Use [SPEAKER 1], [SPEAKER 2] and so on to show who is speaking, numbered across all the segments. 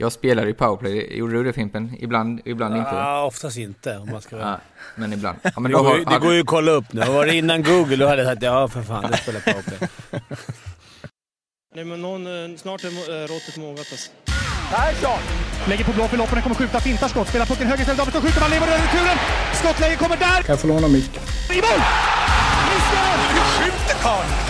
[SPEAKER 1] Jag spelar i powerplay. Gjorde du det Fimpen? Ibland, ibland inte?
[SPEAKER 2] Ja, oftast inte om man ska vara...
[SPEAKER 1] Ja, men ibland. Ja, men
[SPEAKER 2] det, går,
[SPEAKER 1] har,
[SPEAKER 2] ju- det går ju att kolla upp nu. Var det innan Google då hade jag sagt ja för fan, det spelar powerplay.
[SPEAKER 3] Nej, men någon, eh, snart är eh, råttet mogat alltså.
[SPEAKER 4] Persson! Lägger på blå för loppen, kommer skjuta, fintar skott, spelar pucken höger istället, Davidsson skjuter, man lever över returen! Skottläge kommer där!
[SPEAKER 5] Kan jag få låna micken?
[SPEAKER 4] I mål!
[SPEAKER 6] Hur skjuter karln?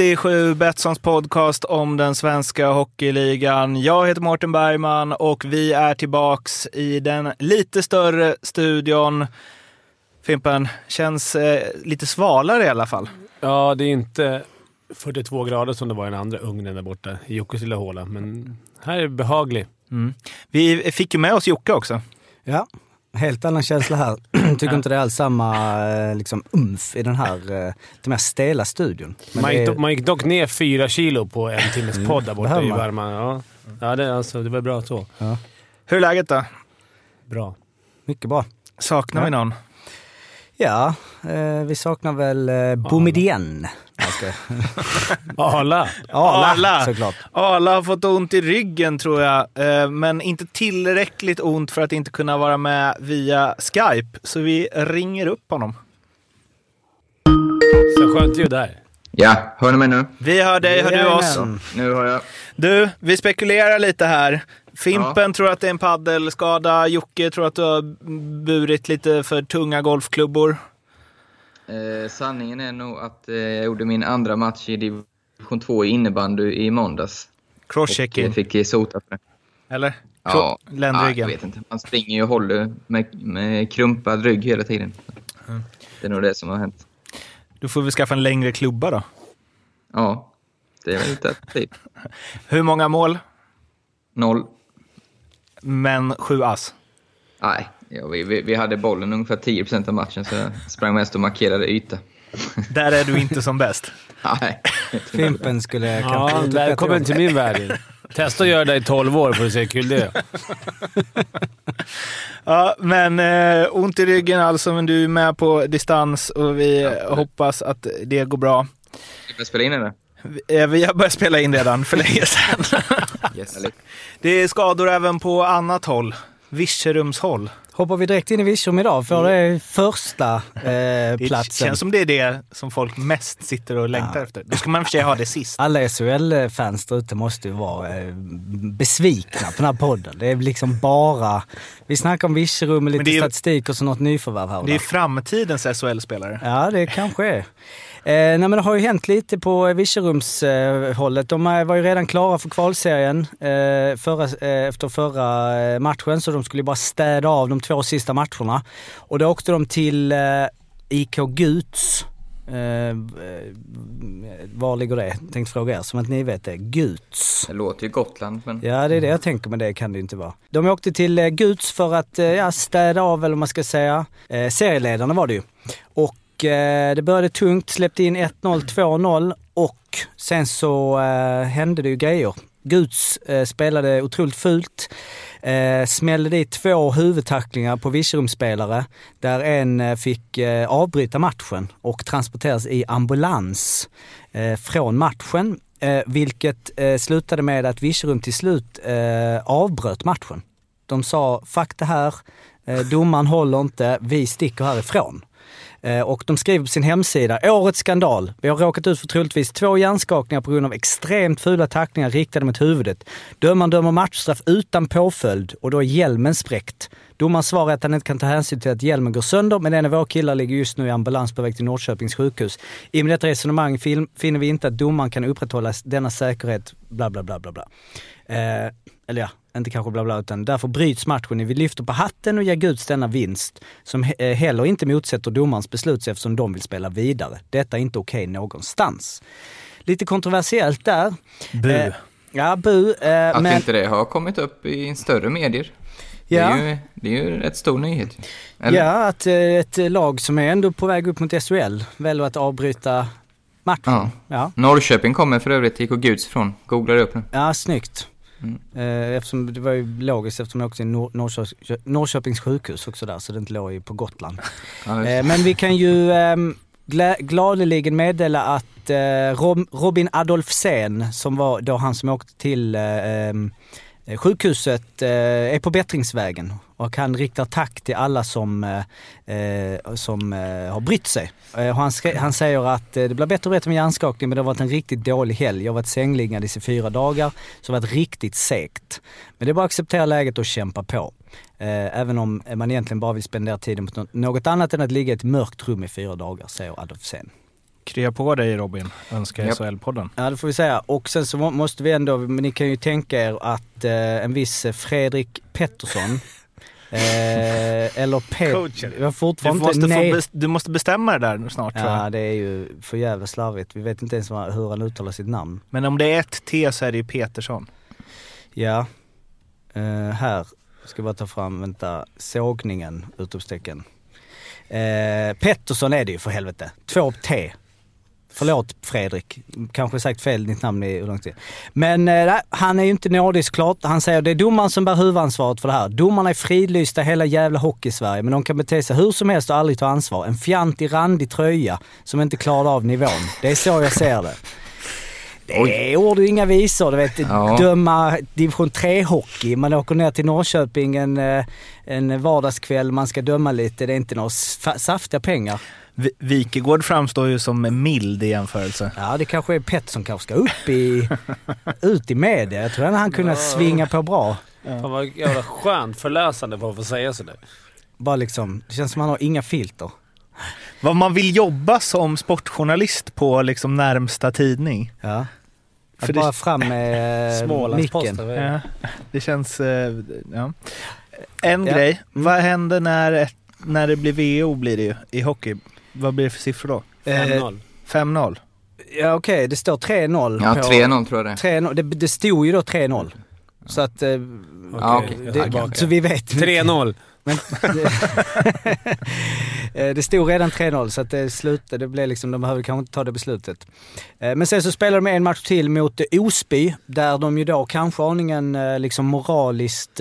[SPEAKER 7] 77, Betssons podcast om den svenska hockeyligan. Jag heter Mårten Bergman och vi är tillbaks i den lite större studion. Fimpen, känns eh, lite svalare i alla fall.
[SPEAKER 2] Ja, det är inte 42 grader som det var i den andra ugnen där borta i Jockes lilla håla, men här är det behaglig.
[SPEAKER 7] Mm. Vi fick ju med oss Jocke också.
[SPEAKER 8] Ja, helt annan känsla här. Tycker inte det är alls samma eh, liksom, umf i den här eh, den här stela studion. Men
[SPEAKER 2] Man gick,
[SPEAKER 8] är-
[SPEAKER 2] dock, man gick dock ner fyra kilo på en timmes podd där borta i värmen. Ja, ja det, alltså, det var bra så.
[SPEAKER 7] Hur är läget då?
[SPEAKER 2] Bra.
[SPEAKER 8] Mycket bra.
[SPEAKER 7] Saknar vi någon?
[SPEAKER 8] Ja, eh, vi saknar väl eh, Boumedienne. Jag ska-
[SPEAKER 2] Arla!
[SPEAKER 8] Arla, såklart.
[SPEAKER 7] Arla har fått ont i ryggen tror jag, eh, men inte tillräckligt ont för att inte kunna vara med via Skype. Så vi ringer upp honom.
[SPEAKER 2] Så skönt ljud där.
[SPEAKER 1] Ja, hör ni mig nu?
[SPEAKER 7] Vi hör dig, hör du oss?
[SPEAKER 1] Nu har jag...
[SPEAKER 7] Du, vi spekulerar lite här. Fimpen tror att det är en paddelskada. Jocke tror att du har burit lite för tunga golfklubbor.
[SPEAKER 1] Eh, sanningen är nog att eh, jag gjorde min andra match i division 2 i innebandy i måndags. Och
[SPEAKER 7] Crosschecking,
[SPEAKER 1] eh, fick eh, sota för det.
[SPEAKER 7] eller?
[SPEAKER 1] Ja,
[SPEAKER 7] Cro-
[SPEAKER 1] ja,
[SPEAKER 7] Ländryggen.
[SPEAKER 1] jag vet inte. Man springer ju och håller med, med krumpad rygg hela tiden. Det är nog det som har hänt.
[SPEAKER 7] Du får väl skaffa en längre klubba då.
[SPEAKER 1] Ja, det är väl ett alternativ.
[SPEAKER 7] Hur många mål?
[SPEAKER 1] Noll.
[SPEAKER 7] Men sju ass.
[SPEAKER 1] Nej, ja, vi, vi, vi hade bollen ungefär 10% av matchen så jag sprang mest och markerade yta.
[SPEAKER 7] Där är du inte som bäst.
[SPEAKER 1] Nej.
[SPEAKER 8] Fimpen skulle kanske
[SPEAKER 2] Ja, välkommen till min värld. Testa att göra det i 12 år får du se hur kul det är.
[SPEAKER 7] Ja, men eh, ont i ryggen alltså, men du är med på distans och vi
[SPEAKER 1] Ja.
[SPEAKER 7] hoppas att det går bra.
[SPEAKER 1] Ska vi spela in det?
[SPEAKER 7] Vi, eh, vi har börjat spela in redan för länge sedan.
[SPEAKER 1] Yes.
[SPEAKER 7] Det är skador även på annat håll. Virserumshåll.
[SPEAKER 8] Hoppar vi direkt in i Virserum idag för det är första eh,
[SPEAKER 7] Det
[SPEAKER 8] platsen.
[SPEAKER 7] känns som det är det som folk mest sitter och längtar efter. Då ska man i och för sig ha det sist.
[SPEAKER 8] Alla SHL-fans där ute måste ju vara eh, besvikna på den här podden. Det är liksom bara... Vi snackar om Virserum med lite
[SPEAKER 7] det ju-
[SPEAKER 8] statistik och så något nyförvärv här och
[SPEAKER 7] Det är
[SPEAKER 8] där.
[SPEAKER 7] framtidens SHL-spelare.
[SPEAKER 8] Ja, det kanske är. Eh, nej, men det har ju hänt lite på Virserums eh. De eh, var ju redan klara för kvalserien eh, förra, eh, efter förra eh, matchen, så de skulle bara städa av de två sista matcherna. Och då åkte de till eh, IK Guts. Var ligger det? Tänkte fråga er, som att ni vet det. Guts.
[SPEAKER 1] Det låter ju Gotland, men...
[SPEAKER 8] Ja, det är det jag tänker, men det kan det ju inte vara. De åkte till Guds för att ja, städa av, eller vad man ska säga. Serieledarna var det ju. Och eh, det började tungt, släppte in 1-0, 2-0 och sen så eh, hände det ju grejer. Guds eh, spelade otroligt fult. Eh, smällde dit två huvudtacklingar på Virserumsspelare där en eh, fick eh, avbryta matchen och transporteras i ambulans eh, från matchen. Eh, vilket eh, slutade med att Virserum till slut eh, avbröt matchen. De sa fuck det här, eh, domaren håller inte, vi sticker härifrån. Eh, och de skriver på sin hemsida, årets skandal. Vi har råkat ut för troligtvis två hjärnskakningar på grund av extremt fula tacklingar riktade mot huvudet. Dömaren dömer matchstraff utan påföljd och då är hjälmen spräckt. Domaren svarar att han inte kan ta hänsyn till att hjälmen går sönder, men en av våra killar ligger just nu i ambulans på väg till Norrköpings sjukhus. I och med detta resonemang finner vi inte att domaren kan upprätthålla denna säkerhet, bla bla bla bla bla. Eh, eller ja, inte kanske bla bla, utan därför bryts matchen. Vi lyfter på hatten och ger Guds denna vinst, som he- eh, heller inte motsätter domarens beslut eftersom de vill spela vidare. Detta är inte okej någonstans. Lite kontroversiellt där.
[SPEAKER 7] Bu.
[SPEAKER 8] Eh, ja, bu. Eh,
[SPEAKER 1] Att
[SPEAKER 8] men,
[SPEAKER 1] inte det har kommit upp i större medier. Det,
[SPEAKER 8] Ja.
[SPEAKER 1] är ju, det är ju rätt stor nyhet. Eller?
[SPEAKER 8] Ja, att eh, ett lag som är ändå på väg upp mot SHL väljer att avbryta matchen.
[SPEAKER 1] Ja.
[SPEAKER 8] Ja,
[SPEAKER 1] Norrköping kommer för övrigt, gick och Guds ifrån. Googlar upp nu.
[SPEAKER 8] ja snyggt.
[SPEAKER 1] Mm.
[SPEAKER 8] Eh, eftersom det var ju logiskt eftersom jag också är Nor- Norrkö- Norrköpings sjukhus också där så det inte låg ju på Gotland. Eh, men vi kan ju ehm, gladeligen meddela att eh, Rob- Robin Adolfsen som var då han som åkte till eh, ehm, eh, sjukhuset är på bättringsvägen och han riktar tack till alla som, eh, eh, som eh, har brytt sig. Eh, och han, han säger att eh, det blir bättre och bättre med hjärnskakning men det har varit en riktigt dålig helg. Jag har varit sängliggande i fyra dagar så det har varit riktigt segt. Men det är bara att acceptera läget och kämpa på. Eh, även om man egentligen bara vill spendera tiden på nå- något annat än att ligga i ett mörkt rum i fyra dagar, säger Adolfsen.
[SPEAKER 7] Krya på dig Robin, önskar
[SPEAKER 1] Japp.
[SPEAKER 7] SHL-podden.
[SPEAKER 8] Ja det får vi säga. Och sen så må- måste vi ändå, men ni kan ju tänka er att eh, en viss Fredrik Pettersson eh, eller.
[SPEAKER 7] Coachen.
[SPEAKER 8] Jag har
[SPEAKER 7] Du
[SPEAKER 8] fortfarande
[SPEAKER 7] måste, få du måste bestämma det där snart tror
[SPEAKER 8] Ja
[SPEAKER 7] jag.
[SPEAKER 8] det är ju för jävla slarvigt. Vi vet inte ens hur han uttalar sitt namn.
[SPEAKER 7] Men om det är ett T så är det ju Petersson.
[SPEAKER 8] Ja. Eh, här ska bara ta fram, vänta, sågningen, utropstecken. Eh, Pettersson är det ju för helvete. Två T. Förlåt Fredrik, kanske sagt fel ditt namn i hur lång tid. Men eh, nej, han är ju inte nådig såklart. Han säger det är domaren som bär huvudansvaret för det här. Domarna är fridlysta hela jävla hockey-Sverige men de kan bete sig hur som helst och aldrig ta ansvar. En fjantig randig tröja som inte klarade av nivån. Det är så jag ser det. Det är ord och inga visor. Du vet,
[SPEAKER 1] Ja.
[SPEAKER 8] döma division 3-hockey. Man åker ner till Norrköping en, eh, en vardagskväll, man ska döma lite. Det är inte några sa- saftiga pengar.
[SPEAKER 7] Vi- Wikegård framstår ju som mild i jämförelse.
[SPEAKER 8] Ja, det kanske är Pet som kanske ska upp i, ut i media. Jag tror att han kunde svinga på bra.
[SPEAKER 2] Fan vad jävla skönt förlösande för att få säga sådär.
[SPEAKER 8] Bara liksom, det känns som att han har inga filter.
[SPEAKER 7] Vad man vill jobba som sportjournalist på liksom närmsta tidning.
[SPEAKER 8] Ja.
[SPEAKER 7] För
[SPEAKER 8] Att
[SPEAKER 7] det-
[SPEAKER 8] bara fram med eh, micken.
[SPEAKER 2] Det?
[SPEAKER 7] Ja, det känns... eh, Ja. En
[SPEAKER 8] Ja.
[SPEAKER 7] grej. Vad händer när, när det blir VO blir det ju i hockey? Vad blir det för siffror då?
[SPEAKER 8] Eh,
[SPEAKER 2] 5-0.
[SPEAKER 7] 5-0?
[SPEAKER 8] Ja okej, det står 3-0.
[SPEAKER 1] Ja,
[SPEAKER 8] på-
[SPEAKER 1] 3-0 tror jag det är.
[SPEAKER 8] 3-0. Det, det stod ju då 3-0. Så att... Eh,
[SPEAKER 1] Ja,
[SPEAKER 2] Okej.
[SPEAKER 1] okej.
[SPEAKER 8] det,
[SPEAKER 1] Ja,
[SPEAKER 8] så vi vet.
[SPEAKER 2] 3-0.
[SPEAKER 8] Men det, eh, det stod redan 3-0 så att det slutade, det blev liksom, de behövde kanske inte ta det beslutet. Eh, men sen så spelade de en match till mot Osby där de ju då kanske aningen eh, liksom moraliskt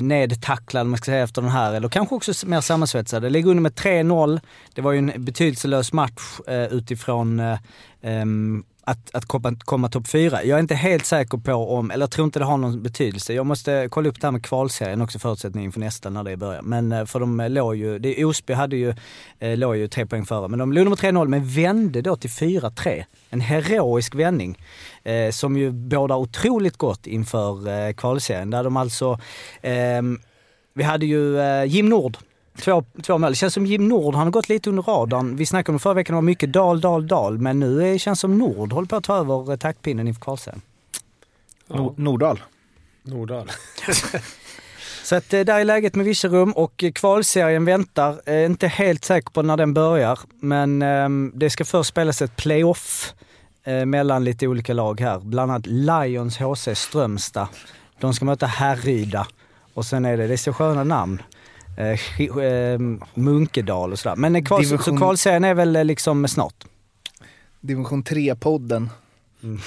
[SPEAKER 8] nedtacklade, om man ska säga, efter den här. Eller kanske också mer sammansvetsade. Ligger under med 3-0. Det var ju en betydelselös match utifrån ehm, att, att komma, komma topp fyra. Jag är inte helt säker på om, eller jag tror inte det har någon betydelse. Jag måste kolla upp det här med kvalserien också, förutsättningen för nästa när det börjar. Men eh, för de eh, låg ju, det, Osby hade ju, eh, låg ju tre poäng före. Men de låg nummer 3-0 men vände då till 4-3. En heroisk vändning. Eh, som ju bådar otroligt gott inför eh, kvalserien. Där de alltså, eh, vi hade ju eh, Jim Nord Två, två mål. Det känns som Jim Nord, han har gått lite under radarn. Vi snackade om förra veckan, det var mycket dal, dal, dal. Men nu är, det känns som Nord håller på att ta över eh, taktpinnen inför kvalserien.
[SPEAKER 7] Nor- Nordahl?
[SPEAKER 2] Nordahl.
[SPEAKER 8] Så att eh, där är läget med Virserum och eh, kvalserien väntar. Eh, inte helt säker på när den börjar, men ehm, det ska först spelas ett playoff mellan lite olika lag här. Bland annat Lions HC Strömstad. De ska möta Härryda. Och sen är det, det är så sköna namn. Eh, eh, Munkedal och sådär. Men eh, kval, så
[SPEAKER 7] Division-
[SPEAKER 8] kvalserien är väl eh, liksom snart.
[SPEAKER 7] Division 3-podden.
[SPEAKER 8] Mm.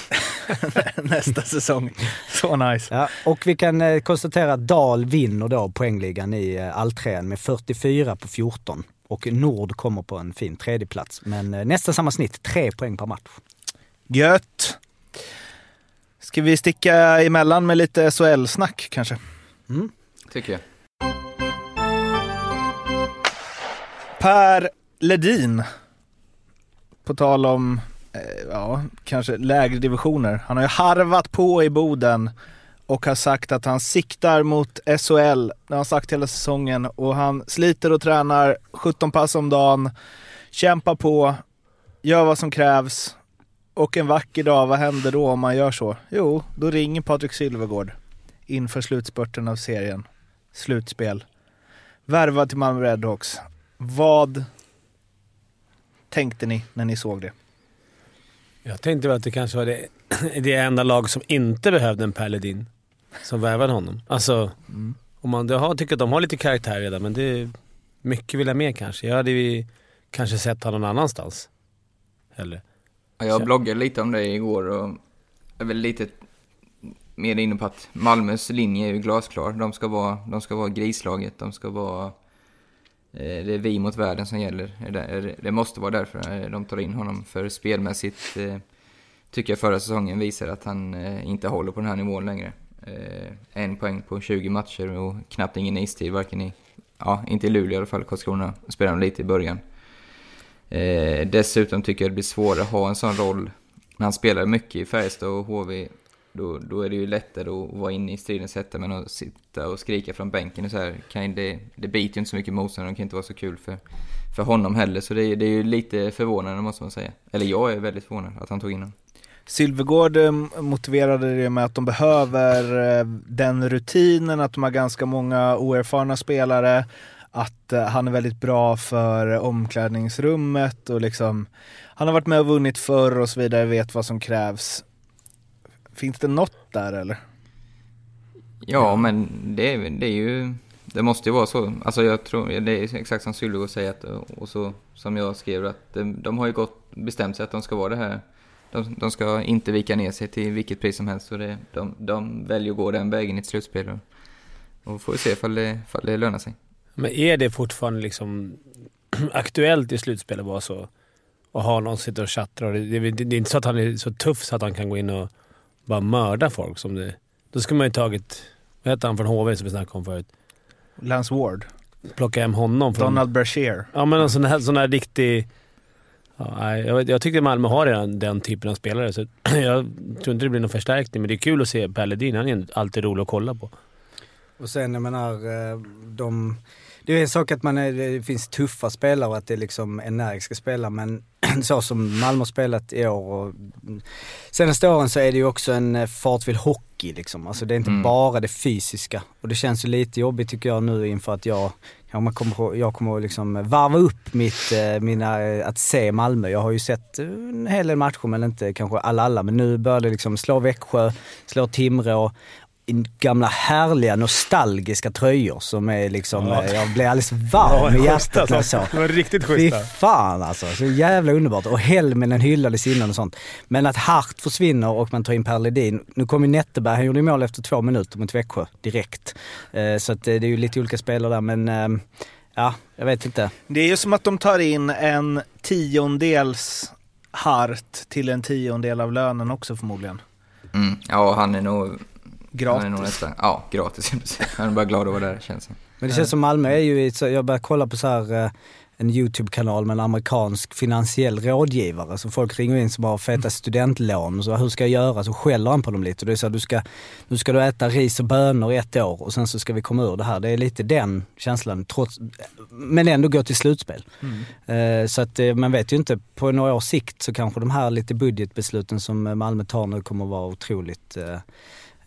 [SPEAKER 7] Nästa säsong. Så nice.
[SPEAKER 8] Ja, och vi kan eh, konstatera att Dal vinner då poängligan i eh, alltrean med 44 på 14. Och Nord kommer på en fin tredje plats. Men eh, nästan samma snitt, tre poäng per match.
[SPEAKER 7] Gött. Ska vi sticka emellan med lite SHL-snack kanske?
[SPEAKER 1] Tycker jag.
[SPEAKER 7] Per Ledin. På tal om, eh, ja, kanske lägre divisioner. Han har ju harvat på i Boden och har sagt att han siktar mot SHL. Det har han sagt hela säsongen och han sliter och tränar 17 pass om dagen, kämpar på, gör vad som krävs. Och en vacker dag, vad händer då om man gör så? Jo, då ringer Patrik Silvergård inför slutspurten av serien. Slutspel. Värvad till Malmö Redhawks. Vad tänkte ni när ni såg det?
[SPEAKER 2] Jag tänkte väl att det kanske var det, det enda lag som inte behövde en Paladin som värvade honom. Alltså, Om man, jag tycker att de har lite karaktär redan, men det är mycket vill jag mer kanske. Jag hade ju kanske sett honom någon annanstans. Eller?
[SPEAKER 1] Ja, Jag bloggade lite om det igår och är väl lite mer inne på att Malmös linje är ju glasklar. De ska vara, de ska vara grislaget, de ska vara... Eh, det är vi mot världen som gäller. Det, måste vara därför eh, de tar in honom. För spelmässigt eh, tycker jag förra säsongen visar att han inte håller på den här nivån längre. En poäng på 20 matcher och knappt ingen istid, varken i... Ja, inte i Luleå i alla fall. Karlskrona spelade de lite i början. Dessutom tycker jag det blir svårare att ha en sån roll när han spelar mycket i Färjestad och HV. Då, då är det ju lättare att vara inne i stridens hetta, men att sitta och skrika från bänken och så här, kan, det, det biter ju inte så mycket motståndare, det kan inte vara så kul för, för honom heller. Så det, är- det är ju lite förvånande måste man säga. Eller jag är väldigt förvånad att han tog in honom.
[SPEAKER 7] Sylvegård eh, motiverade det med att de behöver eh, den rutinen, att de har ganska många oerfarna spelare, att eh, han är väldigt bra för omklädningsrummet och liksom han har varit med och vunnit förr och så vidare, vet vad som krävs. Finns det något där eller?
[SPEAKER 1] Ja, men det, är- det är ju... Det måste ju vara så. Alltså jag tror, det är exakt som Sylvegård säger att, och så som jag skrev att de, de har ju gått, bestämt sig att de ska vara det här. De, de ska inte vika ner sig till vilket pris som helst. Så det, de, de väljer att gå den vägen i ett slutspel. Och, och får vi se ifall det, ifall det lönar sig.
[SPEAKER 2] Men är det fortfarande liksom aktuellt i slutspelet bara så? Och ha någon sitter och tjattrar. Det, det, det är inte så att han är så tuff så att han kan gå in och bara mörda folk. Som det, då skulle man ju tagit... Vad heter han från HV som vi snackade om förut?
[SPEAKER 7] Lance Ward,
[SPEAKER 2] Plocka hem honom från...
[SPEAKER 7] Donald Brashear.
[SPEAKER 2] Ja, men en sån här, sån här riktig... Ja, jag, jag tycker Malmö har redan den typen av spelare, så jag tror inte det blir någon förstärkning. Men det är kul att se Per Ledin. Han är alltid rolig att kolla på.
[SPEAKER 8] Och sen jag menar, eh, de... Det är en sak att man är, det finns tuffa spelare och att det är liksom energiska spelare men så som Malmö har spelat i år och senaste åren så är det ju också en eh, fartvill hockey liksom. Alltså det är inte
[SPEAKER 1] Mm.
[SPEAKER 8] bara det fysiska. Och det känns ju lite jobbigt tycker jag nu inför att jag, ja, man kommer, jag kommer liksom varva upp mitt, eh, mina, eh, att se Malmö. Jag har ju sett en hel del matcher men inte kanske alla alla. Men nu börjar det liksom slå Växjö, slå Timrå gamla härliga nostalgiska tröjor som är liksom,
[SPEAKER 2] Ja.
[SPEAKER 8] eh, jag blev alldeles varm i hjärtat när jag såg.
[SPEAKER 2] Det var riktigt
[SPEAKER 8] Fy
[SPEAKER 2] schyssta.
[SPEAKER 8] fan alltså, så jävla underbart. Och Helminen hyllades innan och sånt. Men att Hart försvinner och man tar in Per Ledin. Nu kom ju Netteberg, han gjorde ju mål efter två minuter mot Växjö direkt. Eh, så att eh, det är ju lite olika spelare där men eh, ja, jag vet inte.
[SPEAKER 7] Det är ju som att de tar in en tiondels Hart till en tiondel av lönen också förmodligen.
[SPEAKER 1] Mm. Ja, han är nog...
[SPEAKER 7] Gratis.
[SPEAKER 1] Han är nog nästan, ja, gratis. Han är bara glad att vara där, känns det
[SPEAKER 8] Men det känns som Malmö är ju, i- jag börjar kolla på så här eh, en YouTube-kanal med en amerikansk finansiell rådgivare. Så folk ringer in som har feta studentlån. Så hur ska jag göra? Så skäller han på dem lite. Och det är så här, du ska, nu ska du äta ris och bönor i ett år och sen så ska vi komma ur det här. Det är lite den känslan, trots, men ändå gå till slutspel. Eh, Så att eh, man vet ju inte, på några års sikt så kanske de här lite budgetbesluten som Malmö tar nu kommer att vara otroligt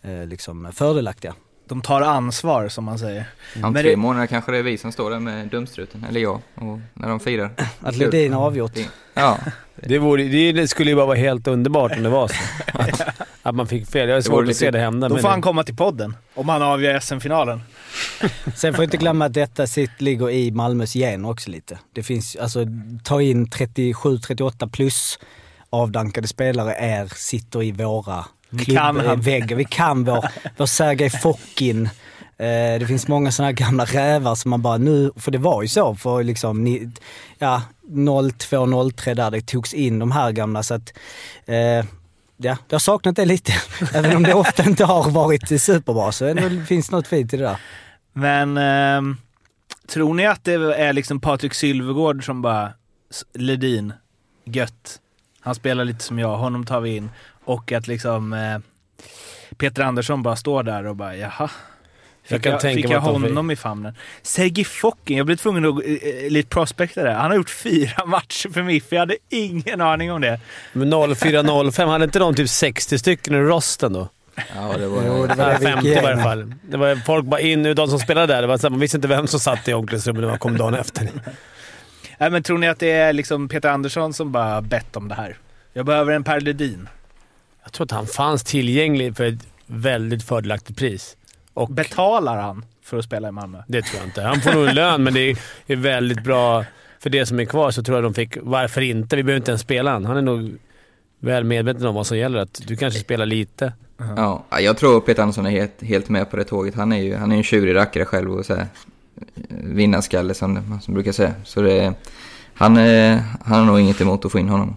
[SPEAKER 8] eh, liksom fördelaktiga.
[SPEAKER 7] De tar ansvar som man säger.
[SPEAKER 1] Om
[SPEAKER 7] Men
[SPEAKER 1] tre
[SPEAKER 7] det-
[SPEAKER 1] månader kanske det är vi som står där med dumstruten, eller jag, och när de firar.
[SPEAKER 8] Att Ledin har avgjort.
[SPEAKER 1] Ja,
[SPEAKER 2] Det, vore, det skulle ju bara vara helt underbart om det var så. Att, att man fick fel. Jag har svårt att
[SPEAKER 1] lite-
[SPEAKER 2] se det hända.
[SPEAKER 7] Då får
[SPEAKER 2] det-
[SPEAKER 7] han komma till podden om han avgör SM-finalen.
[SPEAKER 8] Sen får jag inte glömma att detta sitt ligger i Malmös gener också lite. Det finns, alltså ta in 37-38 plus avdankade spelare är, sitter i våra
[SPEAKER 7] Vi
[SPEAKER 8] klubb,
[SPEAKER 7] kan
[SPEAKER 8] eh,
[SPEAKER 7] han.
[SPEAKER 8] väggar. Vi kan vår, vår Sergej Fokin. Eh, det finns många sådana här gamla rävar som man bara nu, för det var ju så för liksom, ni, ja, 02-03 där det togs in de här gamla så att eh, Ja, jag har saknat det lite. Även om det ofta inte har varit superbra så ändå finns något fint i det där.
[SPEAKER 7] Men ehm, tror ni att det är liksom Patrik Sylvegård som bara, "S- Ledin, gött. Han spelar lite som jag, honom tar vi in. Och att liksom eh, Peter Andersson bara står där och bara, jaha.
[SPEAKER 2] Jag
[SPEAKER 7] Fick
[SPEAKER 2] kan
[SPEAKER 7] jag,
[SPEAKER 2] tänka
[SPEAKER 7] fick jag honom i famnen? Sergej Fokin, jag blev tvungen att uh, lite prospekta det. Han har gjort fyra matcher för MIF, jag hade ingen aning om det.
[SPEAKER 2] Men 04-05, hade inte de typ 60 stycken i rosten då?
[SPEAKER 1] ja det var...
[SPEAKER 8] Jo, det var det vi gick
[SPEAKER 2] 50 i varje
[SPEAKER 8] igenom.
[SPEAKER 2] fall. Det var folk bara in de som spelade där. Det var så här, man visste inte vem som satt i omklädningsrummet när man kom dagen efter.
[SPEAKER 7] Nej, men tror ni att det är liksom Peter Andersson som bara bett om det här? Jag behöver en Per Ledin.
[SPEAKER 2] Jag tror att han fanns tillgänglig för ett väldigt fördelaktigt pris. Och
[SPEAKER 7] Betalar han för att spela i Malmö?
[SPEAKER 2] det tror jag inte. Han får nog en lön, men det är, väldigt bra. För det som är kvar så tror jag de fick, varför inte? Vi behöver inte ens spela han. Han är nog väl medveten om vad som gäller. Att du kanske spelar lite.
[SPEAKER 1] Ja, jag tror Peter Andersson är helt, helt med på det tåget. Han är ju han är en tjurig rackare själv och så här, vinnarskalle som man som brukar säga. Så det, han, han har nog inget emot att få in honom.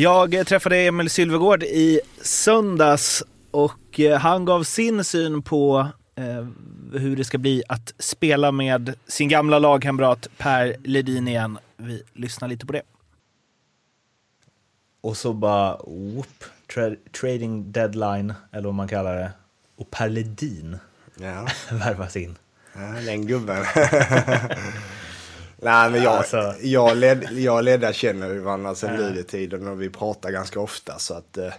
[SPEAKER 7] Jag träffade Emil Sylvegård i söndags och eh, han gav sin syn på eh, hur det ska bli att spela med sin gamla lagkamrat Per Ledin igen. Vi lyssnar lite på det. Och så bara, whoop, tra trading deadline, eller vad man kallar det. Och Per Ledin
[SPEAKER 9] Ja,
[SPEAKER 7] värvas in.
[SPEAKER 9] ja den gubben. Nej, men jag,
[SPEAKER 7] Alltså.
[SPEAKER 9] jag, led, jag Ledda känner ju varandra sedan Luleå-tiden och vi pratar ganska ofta så att eh,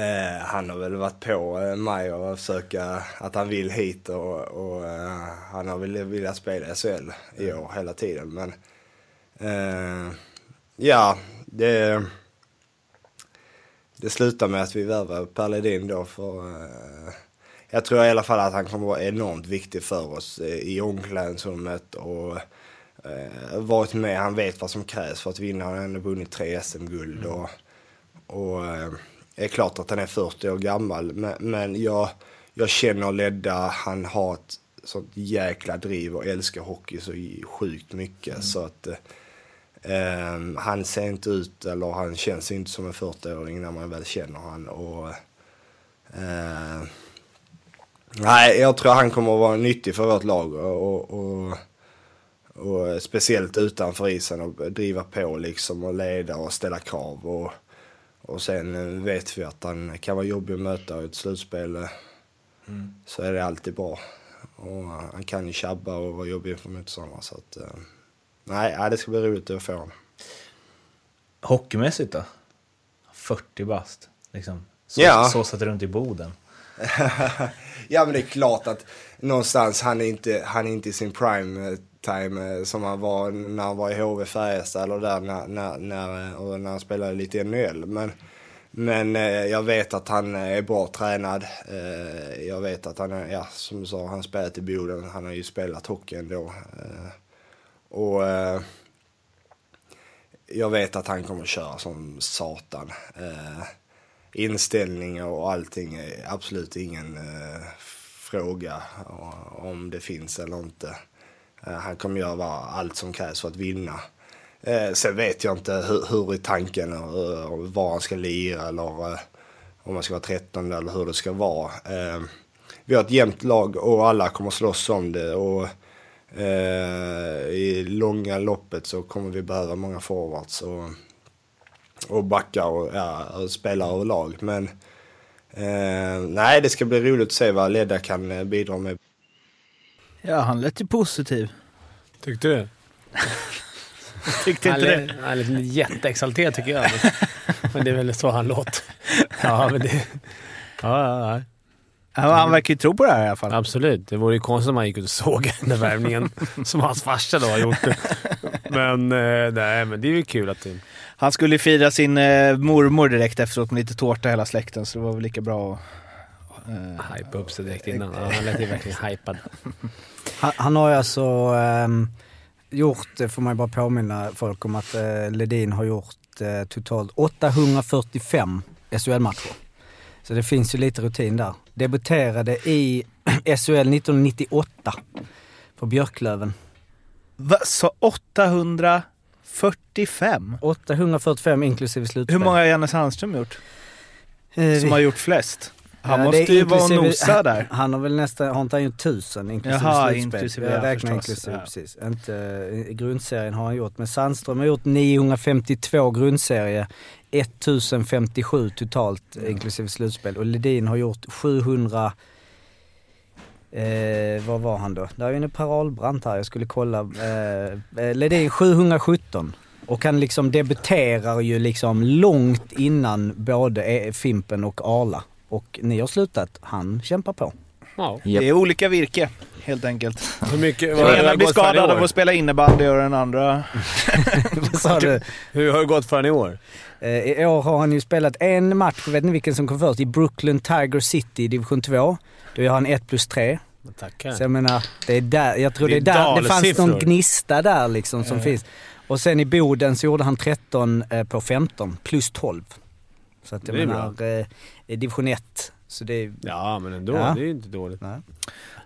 [SPEAKER 9] eh, han har väl varit på eh, mig och försöka att han vill hit och, och eh, han har väl velat spela i SHL i år hela tiden men eh, ja, det det slutar med att vi värvar Per Ledin då för eh, jag tror i alla fall att han kommer vara enormt viktig för oss eh, i omklädningsrummet och eh, varit med. Han vet vad som krävs för att vinna. Han har ändå vunnit tre SM-guld och, och eh, är klart att han är 40 år gammal. Men, men jag, jag känner Ledda, han har ett sånt jäkla driv och älskar hockey så sjukt mycket. Så att eh, eh, han ser inte ut, eller han känns inte som en 40-åring när man väl känner han. Och, eh, Nej, jag tror han kommer att vara nyttig för vårt lag och, och, och speciellt utanför isen och driva på liksom och leda och ställa krav. Och, och sen vet vi att han kan vara jobbig att möta i ett slutspel. eh, Så är det alltid bra. Och han kan ju tjabba och vara jobbig inför motståndarna. Så att, eh, nej, nej, det ska bli roligt att få honom.
[SPEAKER 7] Hockeymässigt då? 40 bast, liksom. Så,
[SPEAKER 9] Ja.
[SPEAKER 7] så satt runt i Boden.
[SPEAKER 9] ja men det är klart att någonstans han är inte, han är inte i sin prime eh, time eh, som han var när han var i HV Färjestad eller där när, när, när, eh, och när han spelade lite i NHL. Men, men jag vet att han är bra tränad. Jag vet att han är, ja som du sa, han spelat i Boden. Han har ju spelat hockey ändå. Och jag vet att han kommer köra som satan. Inställningar och allting är absolut ingen eh, fråga om det finns eller inte. Eh, han kommer göra allt som krävs för att vinna. Eh, sen vet jag inte hur, hur i tanken och, och var han ska lira eller eh, om han ska vara 13 eller hur det ska vara. Eh, vi har ett jämnt lag och alla kommer slåss om det. Och, eh, I långa loppet så kommer vi behöva många forwards. Och, och backar och, ja, och spelare överlag. Men eh, nej, det ska bli roligt att se vad Ledda kan eh, bidra med.
[SPEAKER 7] Ja, han lät ju positiv.
[SPEAKER 2] Tyckte du?
[SPEAKER 7] Tyckte
[SPEAKER 2] Han
[SPEAKER 7] inte
[SPEAKER 2] är,
[SPEAKER 7] det?
[SPEAKER 2] han är lite jätteexalterad tycker jag. Men det är väl så han låter. Ja, men det... Ja, ja, ja.
[SPEAKER 7] Ja, han verkar ju tro på det här i alla fall.
[SPEAKER 2] Absolut. Det vore ju konstigt om han gick ut och såg den där värvningen som hans farsa då har gjort. Men, eh, nej, men det är ju kul att det...
[SPEAKER 7] Han skulle fira sin eh, mormor direkt efteråt med lite tårta hela släkten så det var väl lika bra att... Eh,
[SPEAKER 2] Hypa upp sig direkt innan. Ja, han lät ju verkligen hypad.
[SPEAKER 8] Han, han har ju alltså ehm, gjort, får man ju bara påminna folk om att eh, Ledin har gjort eh, totalt 845 SHL-matcher. Så det finns ju lite rutin där. Debuterade i SHL 1998 för Björklöven.
[SPEAKER 7] va, så 845?
[SPEAKER 8] 845 inklusive slutspel.
[SPEAKER 7] Hur många har Janne Sandström gjort?
[SPEAKER 8] Eh,
[SPEAKER 7] Som har gjort flest? Han
[SPEAKER 8] Ja,
[SPEAKER 7] måste ju vara och nosa där.
[SPEAKER 8] Han har väl nästan, har inte han gjort tusen inklusive
[SPEAKER 7] Jaha,
[SPEAKER 8] slutspel?
[SPEAKER 7] inklusive,
[SPEAKER 8] Jag
[SPEAKER 7] ja,
[SPEAKER 8] räknar
[SPEAKER 7] förstås,
[SPEAKER 8] inklusive,
[SPEAKER 7] ja.
[SPEAKER 8] precis. Inte, I grundserien har han gjort, men Sandström har gjort 952 grundserie, 1057 totalt inklusive slutspel och Ledin har gjort 700 Eh, vad var han då? Där är ju en Per Ahlbrandt här, jag skulle kolla. Eh, eh Ledin 717. Och han liksom debuterar ju liksom långt innan både e- Fimpen och Arla. Och ni har slutat, han kämpar på.
[SPEAKER 2] Ja.
[SPEAKER 7] Det är olika virke, helt enkelt.
[SPEAKER 2] Hur mycket...
[SPEAKER 7] Den ena
[SPEAKER 2] det
[SPEAKER 7] blir skadad av att spela innebandy och den andra...
[SPEAKER 8] Vad sa du?
[SPEAKER 2] Hur har det gått för honom i år?
[SPEAKER 8] Eh, I år har han ju spelat en match, jag vet inte vilken som kom först, i Brooklyn Tiger City i division 2. Då är han 1 plus 3.
[SPEAKER 2] Tackar.
[SPEAKER 8] Så jag menar, det är där, jag tror
[SPEAKER 2] Det
[SPEAKER 8] det,
[SPEAKER 2] är
[SPEAKER 8] är där, det fanns någon gnista där liksom som
[SPEAKER 2] Ja.
[SPEAKER 8] finns. Och sen i Boden så gjorde han 13 eh, på 15, plus 12. Så att jag
[SPEAKER 2] Det är
[SPEAKER 8] menar, eh, i division 1. Så det är...
[SPEAKER 2] Ja, men ändå.
[SPEAKER 8] Ja.
[SPEAKER 2] Det är ju inte dåligt.
[SPEAKER 8] Nej.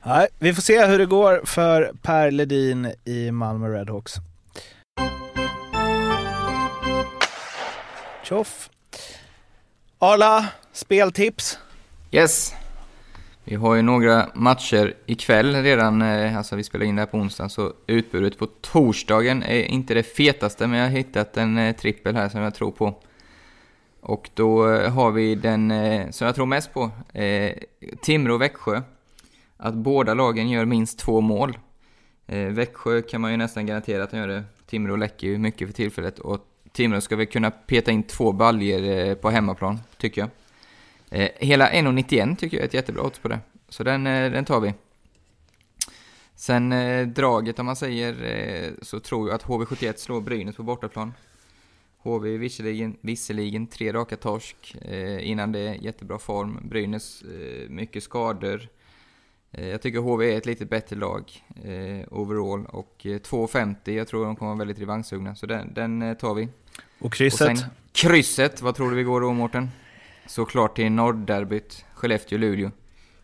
[SPEAKER 7] Nej, vi får se hur det går för Per Ledin i Malmö Redhawks. Tjoff! Arla, speltips?
[SPEAKER 1] Yes. Vi har ju några matcher ikväll redan, eh, alltså vi spelar in det här på onsdagen, så utbudet på torsdagen är inte det fetaste, men jag har hittat en eh, trippel här som jag tror på. Och då eh, har vi den eh, som jag tror mest på, eh, Timrå-Växjö. Att båda lagen gör minst två mål. Eh, Växjö kan man ju nästan garantera att de gör det. Timrå läcker ju mycket för tillfället och Timrå ska väl kunna peta in två baljer eh, på hemmaplan, tycker jag. Eh, hela 1,91 tycker jag är ett jättebra odds på det. Så den, eh, den tar vi. Sen eh, draget om man säger eh, så tror jag att HV71 slår Brynäs på bortaplan. HV visserligen, visserligen tre raka torsk eh, innan det, jättebra form. Brynäs eh, mycket skador. Eh, jag tycker HV är ett lite bättre lag eh, overall och eh, 2,50 jag tror de kommer vara väldigt revanschsugna så den, den eh, tar vi.
[SPEAKER 7] Och krysset?
[SPEAKER 1] Och sen krysset, vad tror du vi går då Mårten? Såklart till Nordderbyt, Skellefteå-Luleå.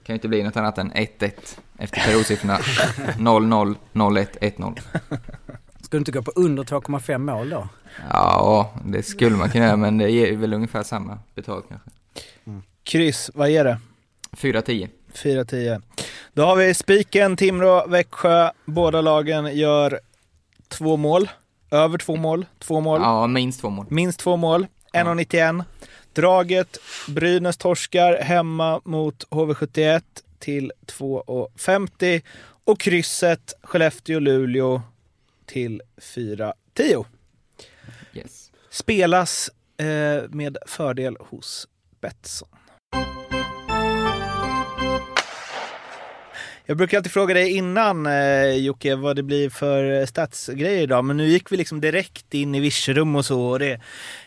[SPEAKER 1] Kan ju inte bli något annat än 1-1 efter periodsiffrorna 0-0, 0-1, 1-0.
[SPEAKER 8] Ska du inte gå på under 2,5 mål då?
[SPEAKER 1] Ja, det skulle man kunna göra men det ger väl ungefär samma betalt kanske.
[SPEAKER 7] Kryss, vad ger det?
[SPEAKER 1] 4-10.
[SPEAKER 7] 4-10. Då har vi spiken, Timrå, Växjö. Båda lagen gör två mål. Över två mål. Två mål.
[SPEAKER 1] Ja, minst två mål.
[SPEAKER 7] Minst två mål. 1,91. Draget, Brynäs torskar hemma mot HV71 till 2,50. Och krysset, Skellefteå-Luleå till 4,10.
[SPEAKER 1] Yes.
[SPEAKER 7] Spelas eh, med fördel hos Betsson. Jag brukar alltid fråga dig innan eh, Jocke vad det blir för eh, statsgrejer idag, men nu gick vi liksom direkt in i Virserum och så och det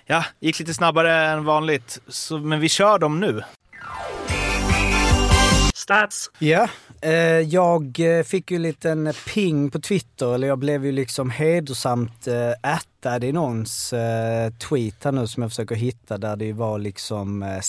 [SPEAKER 7] ja, gick lite snabbare än vanligt. Så, men vi kör dem nu. Stats!
[SPEAKER 8] Ja, jag eh, fick ju en liten ping på Twitter, eller jag blev ju liksom hedersamt eh, ättad i någons eh, tweet här nu som jag försöker hitta där det var liksom eh,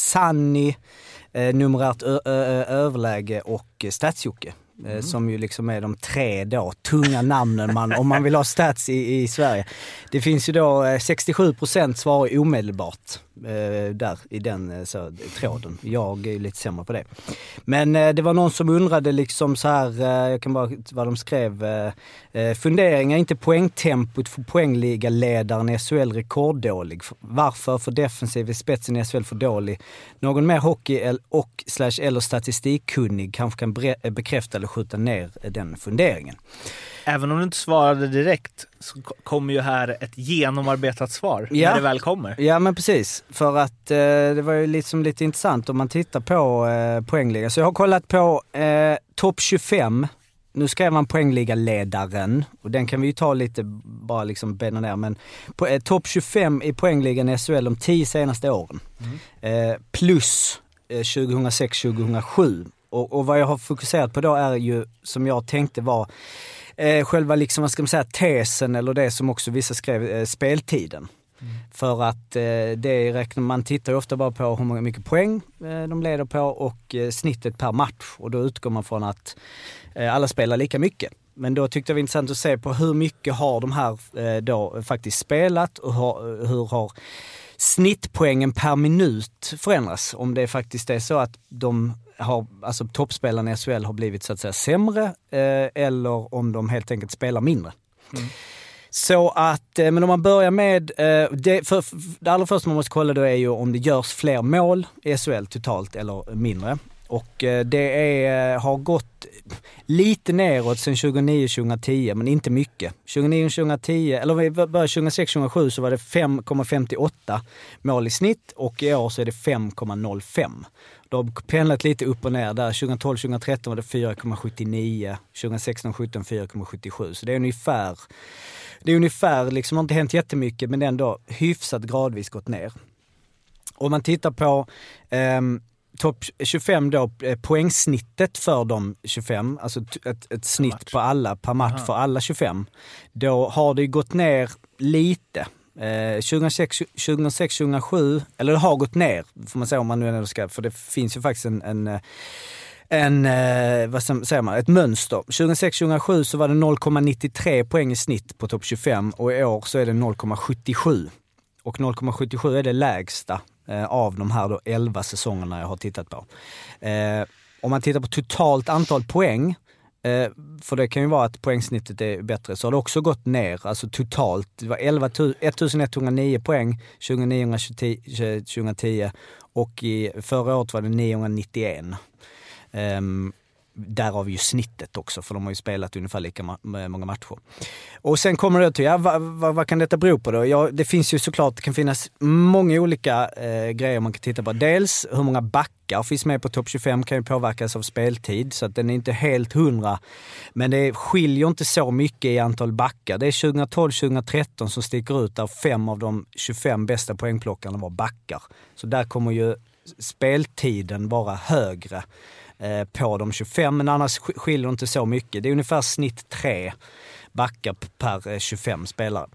[SPEAKER 8] eh, numerärt överläge och eh, Stats-Jocke. eh, Som ju liksom är de tre då tunga namnen man, om man vill ha stats i, i Sverige. Det finns ju då eh, 67% svarar omedelbart eh, Eh, där i den eh, så, tråden. Jag är ju lite sämre på det. Men eh, det var någon som undrade liksom så här, eh, jag kan bara vad de skrev. Eh, eh funderingar, inte poängtempot för poängligaledaren i SHL rekorddålig. Varför? För defensiv är spetsen i SHL för dålig. Någon mer hockey och slash eller statistikkunnig kanske kan bekräfta eller skjuta ner den funderingen.
[SPEAKER 7] Även om du inte svarade direkt så ko- kommer ju här ett genomarbetat svar
[SPEAKER 8] Ja.
[SPEAKER 7] när det väl kommer.
[SPEAKER 8] Ja men precis, för att eh, det var ju liksom lite intressant om man tittar på eh, poängliga. Så jag har kollat på eh, topp 25. Nu skrev man poängligaledaren och den kan vi ju ta lite, bara liksom bena ner. Men på, eh, topp 25 i poängligan i SHL de 10 senaste åren. Eh, plus eh, 2006-2007. Och, och vad jag har fokuserat på då är ju, som jag tänkte var eh, själva liksom, vad ska man säga, tesen eller det som också vissa skrev, eh, speltiden. För att eh, det räknar, man tittar ju ofta bara på hur många- mycket poäng eh, de leder på och eh, snittet per match. Och då utgår man från att eh, alla spelar lika mycket. Men då tyckte jag det var intressant att se på hur mycket har de här eh, då faktiskt spelat och har, hur har snittpoängen per minut förändrats. Om det faktiskt är så att de har, alltså toppspelarna i SHL har blivit så att säga sämre eh, eller om de helt enkelt spelar mindre. Så att, eh, men om man börjar med, eh, det, för, det allra första man måste kolla då är ju om det görs fler mål i SHL totalt eller mindre. Och eh, det är, har gått lite neråt sedan 2009-2010, men inte mycket. 2009-2010, eller vi började 2006-2007 så var det 5,58 mål i snitt och i år så är det 5,05. Det har pendlat lite upp och ner där. 2012-2013 var det 4,79, 2016-17 4,77. Så det är ungefär, det är ungefär, liksom har inte hänt jättemycket men ändå hyfsat gradvis gått ner. Om man tittar på ehm, topp 25 då, eh, poängsnittet för de 25, alltså ett, ett snitt på alla per match
[SPEAKER 7] Aha.
[SPEAKER 8] för alla 25. Då har det gått ner lite. Eh, 2006, 2006, 2007, eller det har gått ner får man säga om man nu ändå ska, för det finns ju faktiskt en, en eh, en, eh, vad säger man, ett mönster. 2006-2007 så var det 0,93 poäng i snitt på topp 25 och i år så är det 0,77. Och 0,77 är det lägsta eh, av de här då 11 säsongerna jag har tittat på. Eh, om man tittar på totalt antal poäng, eh, Eh, för det kan ju vara att poängsnittet är bättre, så har det också gått ner. Alltså totalt, det var 11, 1109 poäng 2009 2010 och i förra året var det 991. Um, ehm, därav ju snittet också, för de har ju spelat ungefär lika ma- många matcher. Och sen kommer det till, ja, vad, vad, vad kan detta bero på då? Ja, det finns ju såklart, det kan finnas många olika eh, grejer man kan titta på. Dels hur många backar finns med på topp 25 kan ju påverkas av speltid, så att den är inte helt hundra. Men det skiljer inte så mycket i antal backar. Det är 2012-2013 som sticker ut där fem av de 25 bästa poängplockarna var backar. Så där kommer ju speltiden vara högre Eh, på de 25, men annars skiljer det inte så mycket. Det är ungefär snitt 3 backar per eh, 25 spelare.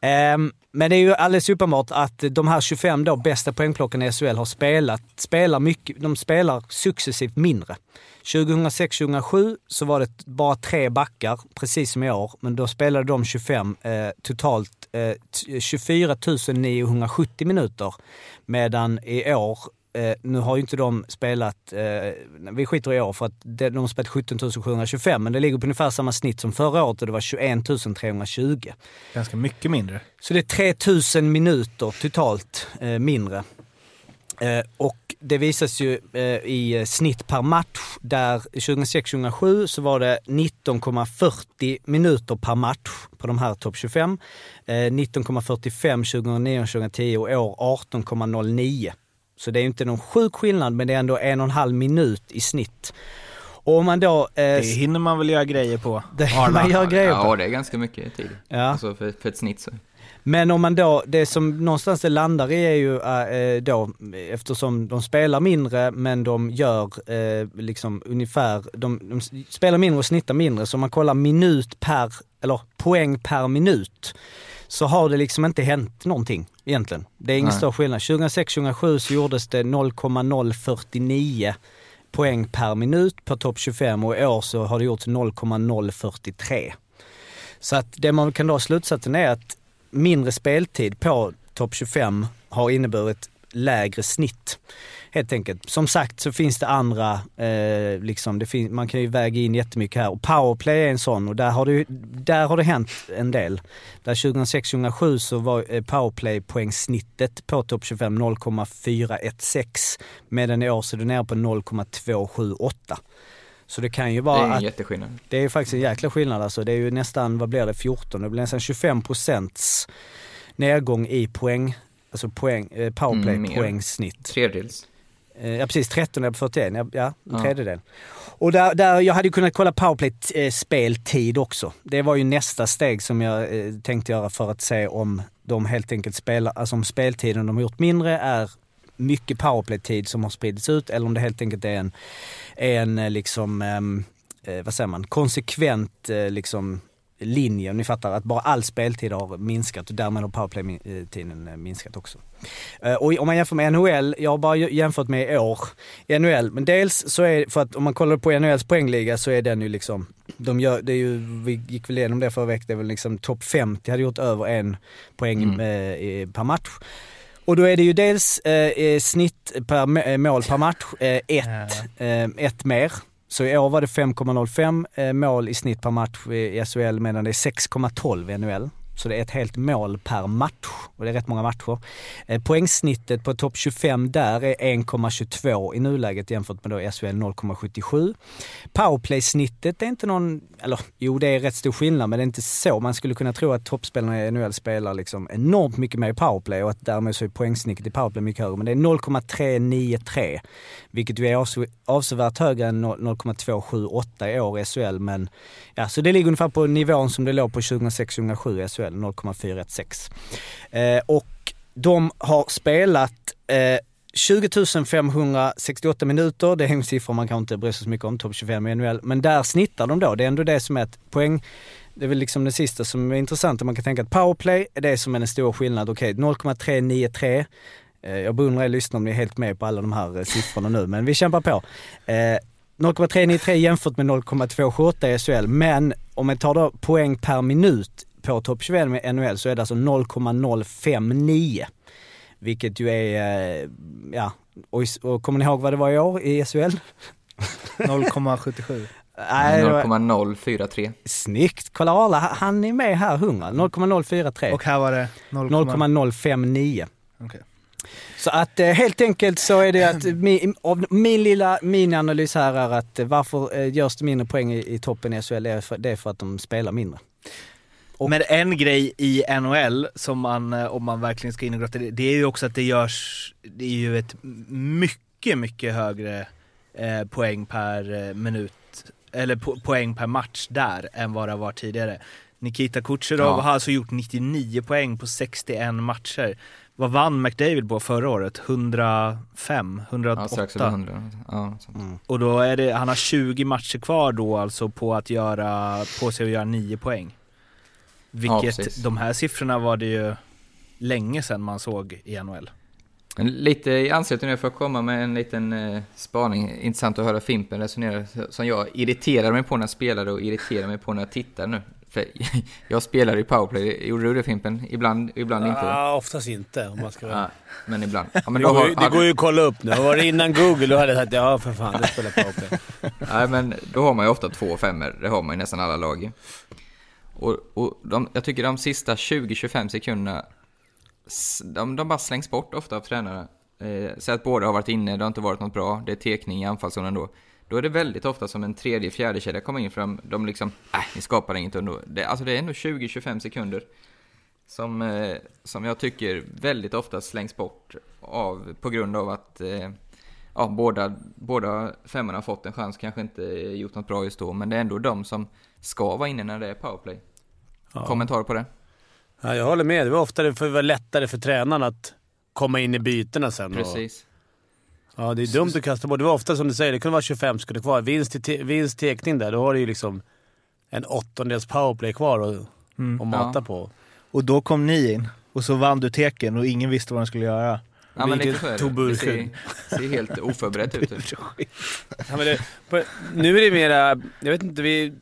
[SPEAKER 8] Ehm, men det är ju alldeles uppenbart att de här 25 då bästa poängplockarna i SHL har spelat, spelar mycket, de spelar successivt mindre. 2006-2007 så var det bara tre backar, precis som i år, men då spelade de 25 eh, totalt eh, 24 970 minuter. Medan i år Eh, nu har ju inte de spelat, eh, vi skiter i år för att de, har spelat 17 725 men det ligger på ungefär samma snitt som förra året och det var 21 320.
[SPEAKER 7] Ganska mycket mindre.
[SPEAKER 8] Så det är 3000 minuter totalt eh, mindre. Eh, och det visas ju eh, i snitt per match där 2006-2007 så var det 19,40 minuter per match på de här topp 25. Eh, 19,45 2009-2010 och år 18,09. Så det är inte någon sjuk skillnad men det är ändå en och en halv minut i snitt. Och om man då... Eh,
[SPEAKER 7] Det hinner man väl göra grejer på.
[SPEAKER 8] det, man gör grejer på.
[SPEAKER 1] Ja, det är ganska mycket tid.
[SPEAKER 8] Ja.
[SPEAKER 1] Alltså för, för ett snitt så.
[SPEAKER 8] Men om man då, det som någonstans det landar i är ju eh, då, eftersom de spelar mindre men de gör eh, liksom ungefär, de, de spelar mindre och snittar mindre, så om man kollar minut per, eller poäng per minut, så har det liksom inte hänt någonting egentligen. Det är ingen
[SPEAKER 1] Nej.
[SPEAKER 8] stor skillnad. 2006-2007 så gjordes det 0,049 poäng per minut på topp 25 och i år så har det gjorts 0,043. Så att det man kan dra slutsatsen är att mindre speltid på topp 25 har inneburit lägre snitt. Helt enkelt. Som sagt så finns det andra, eh, liksom, det fin- man kan ju väga in jättemycket här. Och powerplay är en sån och där har det, där har det hänt en del. Där 2006-2007 så var eh, powerplay poängsnittet på topp 25 0,416 medan i år så är det nere på 0,278. Så det kan ju
[SPEAKER 1] Det
[SPEAKER 8] vara
[SPEAKER 1] är en
[SPEAKER 8] att
[SPEAKER 1] jätteskillnad.
[SPEAKER 8] det är faktiskt en jäkla skillnad alltså. Det är ju nästan, vad blir det, 14? Det blir nästan 25 procents nedgång i poäng, alltså poäng, eh,
[SPEAKER 1] Mm,
[SPEAKER 8] powerplay
[SPEAKER 1] mer.
[SPEAKER 8] poängsnitt.
[SPEAKER 1] Tredjedels.
[SPEAKER 8] Eh, Ja precis, 13 på 41, ja, ja en
[SPEAKER 1] Ja.
[SPEAKER 8] tredjedel. Och där, där, jag hade kunnat kolla powerplay eh, speltid också. Det var ju nästa steg som jag eh, tänkte göra för att se om de helt enkelt spelar, alltså om speltiden de har gjort mindre är mycket powerplay-tid som har spridits ut eller om det helt enkelt är en, en eh, liksom, ehm, eh, vad säger man, konsekvent eh, liksom linje. Ni fattar att bara all speltid har minskat och därmed har powerplay-tiden eh, minskat också. Eh, Och om man jämför med NHL, jag har bara jämfört med i år NHL, men dels så är för att om man kollar på NHLs poängliga så är den ju liksom, de gör, det är ju, vi gick väl igenom det förra veckan, det är väl liksom topp 50 hade gjort över en poäng
[SPEAKER 1] Mm.
[SPEAKER 8] eh, per match. Och då är det ju dels eh, snitt per må- mål per match, eh, ett, eh, ett mer. Så i år var det 5,05 eh, mål i snitt per match i SHL medan det är 6,12 i NHL. Så det är ett helt mål per match och det är rätt många matcher. Eh, poängsnittet på topp 25 där är 1,22 i nuläget jämfört med då SHL 0,77. Powerplay-snittet är inte någon, eller jo det är rätt stor skillnad men det är inte så. Man skulle kunna tro att toppspelarna i NHL spelar liksom enormt mycket mer i powerplay och att därmed så är poängsnittet i powerplay mycket högre. Men det är 0,393 vilket ju är avsevärt högre än 0,278 i år i SHL. Men ja, så det ligger ungefär på nivån som det låg på 2006-2007 i SHL, 0,416. Eh, och de har spelat eh, 20 568 minuter, det är en siffra man kanske inte bryr sig så mycket om, topp 25 i NHL, men där snittar de då. Det är ändå det som är ett poäng. Det är väl liksom det sista som är intressant, man kan tänka att powerplay är det som är den stora skillnaden. Okej, 0,393. Eh, jag beundrar er lyssnare om ni är helt med på alla de här eh, siffrorna nu, men vi kämpar på. Eh, 0,393 jämfört med 0,278 i SHL, men om man tar då poäng per minut på topp 21 med NHL så är det alltså 0,059. Vilket ju är, eh, ja, och, och kommer ni ihåg vad det var i år i SHL?
[SPEAKER 7] 0,77.
[SPEAKER 8] Nej, det var-
[SPEAKER 1] 0,043.
[SPEAKER 8] Snyggt! Kolla Arla, han är med här 100. 0,043.
[SPEAKER 7] Och här var det 0,0.
[SPEAKER 8] 0,059.
[SPEAKER 7] Okej.
[SPEAKER 8] Så att eh, helt enkelt så är det att min, min lilla minianalys här är att eh, varför görs det mindre poäng i, i toppen i SHL? Det är, för, det är för att de spelar mindre.
[SPEAKER 7] Men en grej i NHL som man, eh, om man verkligen ska in och grotta det, det är ju också att det görs, det är ju ett mycket, mycket högre eh, poäng per eh, minut, eller po poäng per match där än vad det varit tidigare. Nikita Kucherov
[SPEAKER 1] Ja.
[SPEAKER 7] har alltså gjort 99 poäng på 61 matcher. Vad vann McDavid på förra året? 105? 108?
[SPEAKER 1] Ja, strax över 100. Ja.
[SPEAKER 8] Mm.
[SPEAKER 7] Och då är det, han har 20 matcher kvar då alltså på att göra, på sig att göra 9 poäng. Vilket,
[SPEAKER 1] precis.
[SPEAKER 7] de här siffrorna var det ju länge sedan man såg i NHL.
[SPEAKER 1] Lite i anslutning nu för att komma med en liten eh, spaning. Intressant att höra Fimpen resonera som jag irriterar mig på när jag spelade och irriterar mig på när jag tittar nu. För jag spelar i powerplay, gjorde du det Fimpen? Ibland, ibland inte?
[SPEAKER 2] Ja, oftast inte om man ska vara...
[SPEAKER 1] Ja, men ibland. Ja, men
[SPEAKER 2] det,
[SPEAKER 1] då
[SPEAKER 2] går,
[SPEAKER 1] har,
[SPEAKER 2] ju- det går ju att kolla upp nu. Var det innan Google då hade jag sagt ja för fan, det spelar powerplay.
[SPEAKER 1] Nej, men då har man ju ofta två femmor. Det har man ju nästan alla lag. Och, och de, jag tycker de sista 20-25 sekunderna, de, de bara slängs bort ofta av tränarna. Eh, Säg att båda har varit inne, det har inte varit något bra, det är tekning i anfallszonen då. Då är det väldigt ofta som en tredje, fjärde kedja kommer in fram. De liksom, äh, ni skapar inget ändå. Det, alltså det är ändå 20-25 sekunder. Som, eh, som jag tycker väldigt ofta slängs bort av, på grund av att eh, ja, båda, båda femmorna har fått en chans, kanske inte gjort något bra just då, men det är ändå de som ska vara inne när det är powerplay.
[SPEAKER 2] Ja.
[SPEAKER 1] Kommentar på det?
[SPEAKER 2] Ja, jag håller med. Det var ofta det var lättare för tränaren att komma in i bytena sen. Och,
[SPEAKER 1] Precis.
[SPEAKER 2] ja, det är dumt att kasta bort. Det var ofta som du säger, det kunde vara 25 sekunder kvar. Vinst, i te, vinst tekning där, då har du ju liksom en åttondels powerplay kvar att
[SPEAKER 7] Mm.
[SPEAKER 2] mata
[SPEAKER 1] Ja.
[SPEAKER 2] på.
[SPEAKER 7] Och då kom ni in och så vann du teken och ingen visste vad de skulle göra.
[SPEAKER 1] Ja, men lite
[SPEAKER 2] Vilket
[SPEAKER 1] så är det. Det ser, ser helt oförberett ut. typ.
[SPEAKER 2] Ja, men det, på, nu är det mera... Jag vet inte, vi...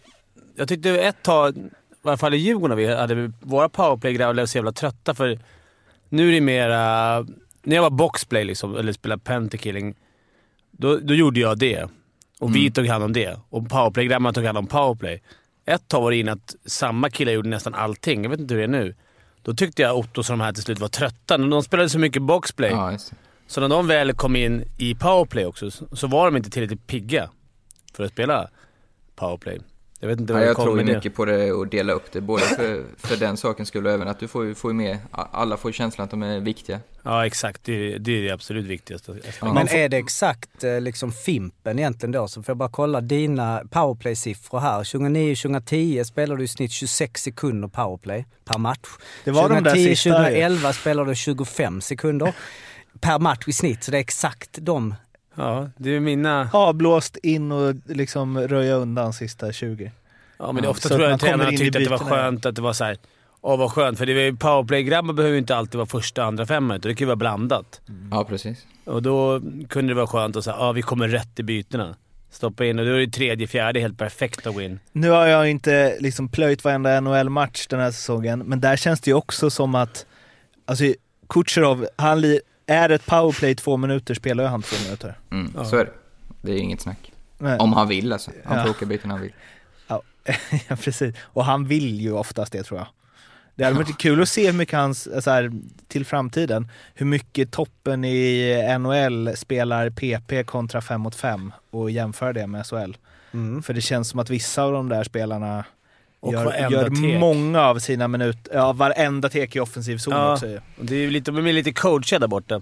[SPEAKER 2] Jag tyckte ett tag, i alla fall i Djurgården, vi hade våra powerplay-grabbar blev så jävla trötta för nu är det mera... När jag var boxplay liksom, eller spelade pentakilling, då, då gjorde jag det. Och vi
[SPEAKER 1] Mm.
[SPEAKER 2] tog hand om det. Och powerplay-grabbarna tog hand om powerplay. Ett tag var det in att samma killar gjorde nästan allting. Jag vet inte hur det är nu. Då tyckte jag Otto och de här till slut var trötta. De spelade så mycket boxplay.
[SPEAKER 1] Ja.
[SPEAKER 2] Så när de väl kom in i powerplay också så så var de inte tillräckligt pigga för att spela powerplay. Jag vet inte
[SPEAKER 1] Ja,
[SPEAKER 2] vad det
[SPEAKER 1] jag tror ju mycket på det och dela upp det, både för, för den sakens skull och även att du får får med, alla får känslan att de är viktiga.
[SPEAKER 2] Ja, exakt. Det, det är det absolut viktigaste.
[SPEAKER 1] Ja.
[SPEAKER 8] Men är det exakt eh, liksom Fimpen egentligen då? Så får jag bara kolla dina powerplay-siffror här. 2009-2010 spelade du i snitt 26 sekunder powerplay per match.
[SPEAKER 7] Det var de där sista ju.
[SPEAKER 8] 2010-2011 spelade du 25 sekunder per match i snitt. Så det är exakt de.
[SPEAKER 2] Ja, det är mina...
[SPEAKER 7] Avblåst in och liksom röja undan sista 20.
[SPEAKER 2] Ja, men det, ofta
[SPEAKER 7] Så
[SPEAKER 2] tror
[SPEAKER 7] att
[SPEAKER 2] jag att tränarna tyckte att det var skönt att det var så här. Åh, vad skönt. För det var ju powerplay-grabbar behöver ju inte alltid vara första, andra femma, utan det kan ju vara blandat.
[SPEAKER 1] Ja, precis.
[SPEAKER 2] Och då kunde det vara skönt att säga ja vi kommer rätt i bytena. Stoppa in och då är det tredje, fjärde helt perfekt att gå in.
[SPEAKER 7] Nu har jag inte liksom plöjt varenda NHL-match den här säsongen, men där känns det ju också som att alltså, Kucherov, han li- är ett powerplay två minuter spelar han två minuter.
[SPEAKER 1] Mm,
[SPEAKER 2] Ja.
[SPEAKER 1] Så är det. Det är inget snack.
[SPEAKER 7] Nej.
[SPEAKER 1] Om han vill alltså. Han
[SPEAKER 7] Ja.
[SPEAKER 1] får åka byten han vill.
[SPEAKER 7] ja, precis. Och han vill ju oftast det tror jag. Det hade varit kul att se hur mycket hans, så här, till framtiden, hur mycket toppen i NHL spelar PP kontra 5 mot 5 och jämföra det med SHL.
[SPEAKER 8] Mm.
[SPEAKER 7] För det känns som att vissa av de där spelarna
[SPEAKER 2] Och
[SPEAKER 7] gör,
[SPEAKER 2] varenda
[SPEAKER 7] gör många av sina minuter, ja varenda tek i offensiv zon
[SPEAKER 2] Ja.
[SPEAKER 7] också ju.
[SPEAKER 2] Det är ju lite, de är lite coachade där borta.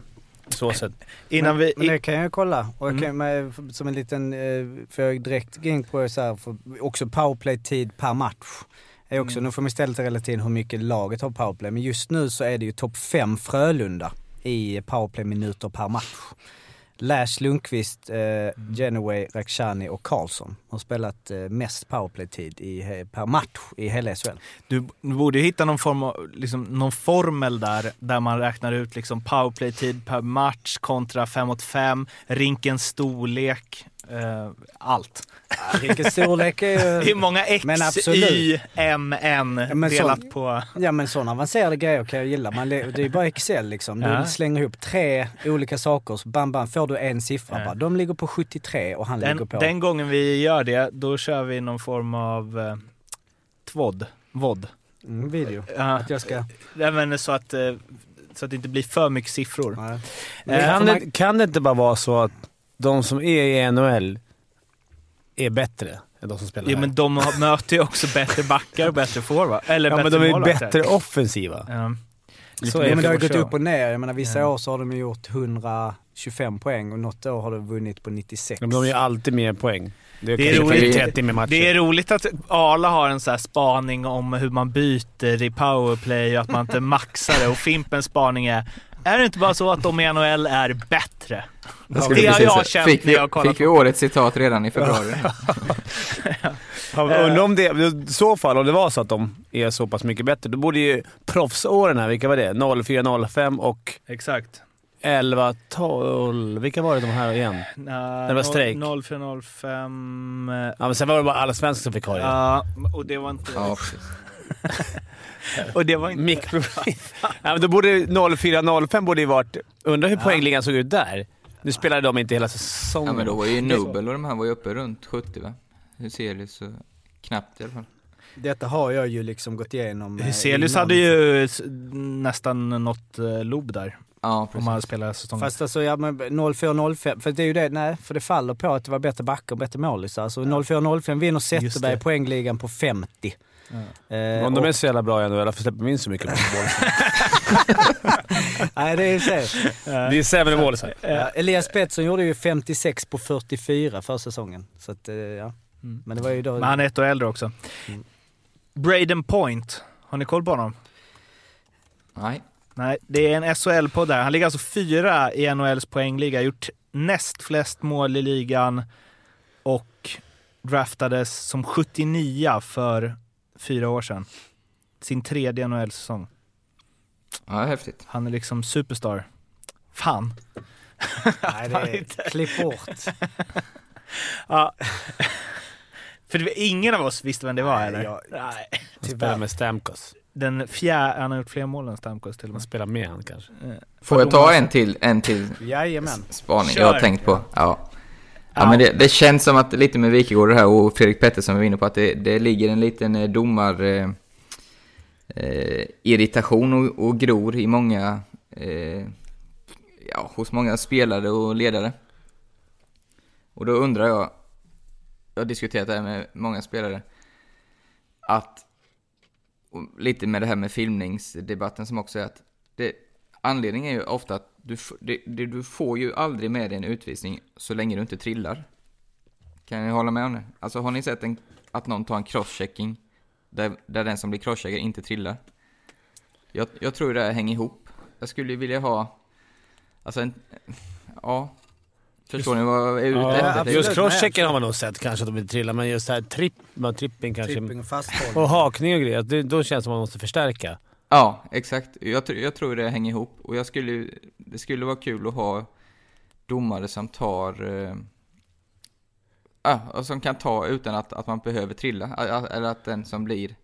[SPEAKER 2] Så sett.
[SPEAKER 7] Innan
[SPEAKER 8] men,
[SPEAKER 7] vi...
[SPEAKER 8] men det kan jag kolla. Och jag
[SPEAKER 7] Mm.
[SPEAKER 8] kan, med, som en liten, eh, för jag direkt gå in på så här, för också powerplay-tid per match. Är också,
[SPEAKER 7] Mm.
[SPEAKER 8] Nu får man istället relativt till hur mycket laget har powerplay. Men just nu så är det ju topp 5 Frölunda i powerplay-minuter per match. Lash, Lundqvist, eh, Genoway, Rakhshani och Karlsson har spelat eh, mest powerplay-tid i, per match i hela SHL.
[SPEAKER 7] Du, du borde ju hitta någon, form av, liksom, någon formel där, där man räknar ut liksom powerplay-tid per match kontra 5 mot 5, rinkens storlek, eh, allt.
[SPEAKER 8] Vilken storlek är ju...
[SPEAKER 7] Hur många X,
[SPEAKER 8] Men absolut.
[SPEAKER 7] Y, M, N
[SPEAKER 8] men
[SPEAKER 7] delat
[SPEAKER 8] sån-
[SPEAKER 7] på...
[SPEAKER 8] Ja men sådana avancerade grejer kan jag gilla. Man, det är ju bara Excel liksom. Du
[SPEAKER 7] Ja.
[SPEAKER 8] slänger ihop tre olika saker så bam bam får du en siffra
[SPEAKER 7] Ja.
[SPEAKER 8] bara. De ligger på 73 och han ligger
[SPEAKER 7] Den,
[SPEAKER 8] på...
[SPEAKER 7] den gången vi gör det, då kör vi någon form av eh, tvådd. Vod.
[SPEAKER 8] Mm, video.
[SPEAKER 7] Ja,
[SPEAKER 8] Att jag ska...
[SPEAKER 7] nej, men så, att, eh, så att det inte blir för mycket siffror. Eh,
[SPEAKER 2] Kan det, kan det inte bara vara så att de som är i NHL är bättre än de som spelar här?
[SPEAKER 7] men de har- möter ju också bättre backar och bättre forward. Eller
[SPEAKER 2] ja, men
[SPEAKER 7] bättre
[SPEAKER 2] de är
[SPEAKER 7] målvakter.
[SPEAKER 2] bättre offensiva.
[SPEAKER 7] Ja. Lite
[SPEAKER 2] Så är
[SPEAKER 8] Ja, men det har gått upp och ner. Jag menar vissa
[SPEAKER 7] Ja.
[SPEAKER 8] år så har de gjort 125 poäng och något år har de vunnit på 96.
[SPEAKER 2] Men de ju alltid mer poäng. Det är,
[SPEAKER 7] Det är roligt.
[SPEAKER 2] 30 med matcher.
[SPEAKER 7] Det är roligt att Arla har en så här spaning om hur man byter i powerplay och att man inte maxar det. Och Fimpens spaning är, är det inte bara så att de i NHL är bättre?
[SPEAKER 1] Skulle
[SPEAKER 7] det har jag känt
[SPEAKER 1] fick
[SPEAKER 7] när
[SPEAKER 1] vi,
[SPEAKER 7] jag har kollat
[SPEAKER 1] Fick vi årets citat redan i februari?
[SPEAKER 2] Ja, Undrar om det, i så fall, om det var så att de är så pass mycket bättre, då borde ju proffsåren här, vilka var det? 04, 05 och
[SPEAKER 7] Exakt.
[SPEAKER 2] 11, 12. Vilka var det de här igen?
[SPEAKER 7] Det
[SPEAKER 2] var strejk.
[SPEAKER 7] 0405... eh,
[SPEAKER 2] Ja, men sen var det bara alla svenskar som fick ha det.
[SPEAKER 7] Ja, och det var inte...
[SPEAKER 1] ja, precis.
[SPEAKER 7] Och det var inte...
[SPEAKER 2] Mikroproblem. ja, men då borde 04, 05 borde ju varit... Undrar hur poängligan såg ut där? Nu spelade de inte hela säsongen.
[SPEAKER 1] Ja, men då var ju Nobel och de här var ju uppe runt 70 va? Huselius så knappt i alla fall.
[SPEAKER 8] Detta har jag ju liksom gått igenom. eh,
[SPEAKER 7] Hyselius
[SPEAKER 8] innan.
[SPEAKER 7] hade ju nästan något uh, lob där.
[SPEAKER 1] Ja,
[SPEAKER 7] Om
[SPEAKER 1] precis.
[SPEAKER 7] man hade spelat säsongen.
[SPEAKER 8] Fast alltså, ja men 04-05, för det är ju det, nej, för det faller på att det var bättre backar och bättre målisar. Alltså 04-05 vinner Zetterberg poängligan på 50. Eh,
[SPEAKER 2] Om de är så jävla bra i NHL, varför släpper de in så mycket mål?
[SPEAKER 8] Nej, det är ju så.
[SPEAKER 2] Det är sämre mål så.
[SPEAKER 8] Ja, Elias Pettersson gjorde ju 56 på 44 för säsongen. Så att, eh, ja.
[SPEAKER 7] Mm.
[SPEAKER 8] Men det var ju då...
[SPEAKER 7] Men han är ett år äldre också.
[SPEAKER 8] Mm.
[SPEAKER 7] Braden Point, har ni koll på honom?
[SPEAKER 1] Nej.
[SPEAKER 7] Nej, det är en SHL-podd där. Han ligger alltså fyra i NHLs poängliga, gjort näst flest mål i ligan och draftades som 79 för fyra år sedan. Sin tredje NHL-säsong.
[SPEAKER 1] Ja, häftigt.
[SPEAKER 7] Han är liksom superstar. Fan.
[SPEAKER 8] Nej, det är... Klipp bort.
[SPEAKER 7] Ja. För det var ingen av oss visste vem det var
[SPEAKER 8] Nej,
[SPEAKER 7] eller?
[SPEAKER 8] jag-
[SPEAKER 7] Nej.
[SPEAKER 2] Han spelar med Stamkos.
[SPEAKER 7] Den fjärde, han har gjort fler mål än Stamkos till och
[SPEAKER 2] Man
[SPEAKER 7] med.
[SPEAKER 2] spelar med han kanske.
[SPEAKER 1] Får jag ta en till, en till
[SPEAKER 8] Jajamän.
[SPEAKER 1] spaning
[SPEAKER 7] Kör.
[SPEAKER 1] jag har tänkt på? Ja. Ja, men det, det känns som att lite med Wikegård här och Fredrik Pettersson var inne på att det, det ligger en liten eh, domar... Eh, eh, irritation och, och gror i många... Eh, ja, hos många spelare och ledare. Och då undrar jag... Jag har diskuterat det här med många spelare. Att... Lite med det här med filmningsdebatten som också är att... Det, anledningen är ju ofta att du, det, det, du får ju aldrig med dig en utvisning så länge du inte trillar. Kan ni hålla med om det? Alltså har ni sett en, att någon tar en crosschecking där, där den som blir crosscheckad inte trillar? Jag, jag tror det här hänger ihop. Jag skulle ju vilja ha... Alltså en... Ja. Förstår ni vad jag är ute
[SPEAKER 2] Ja,
[SPEAKER 1] efter?
[SPEAKER 8] absolut.
[SPEAKER 2] just crosschecken har man nog sett kanske att de inte trillar, men just det här tripp, tripping kanske.
[SPEAKER 8] Tripping och fasthållning.
[SPEAKER 2] Och hakning och grejer, det, då känns det som att man måste förstärka.
[SPEAKER 1] Ja, exakt. Jag, jag tror det hänger ihop. Och jag skulle, ju- det skulle vara kul att ha domare som tar... Eh, ja, och som kan ta utan att, att man behöver trilla. Eller att den som blir...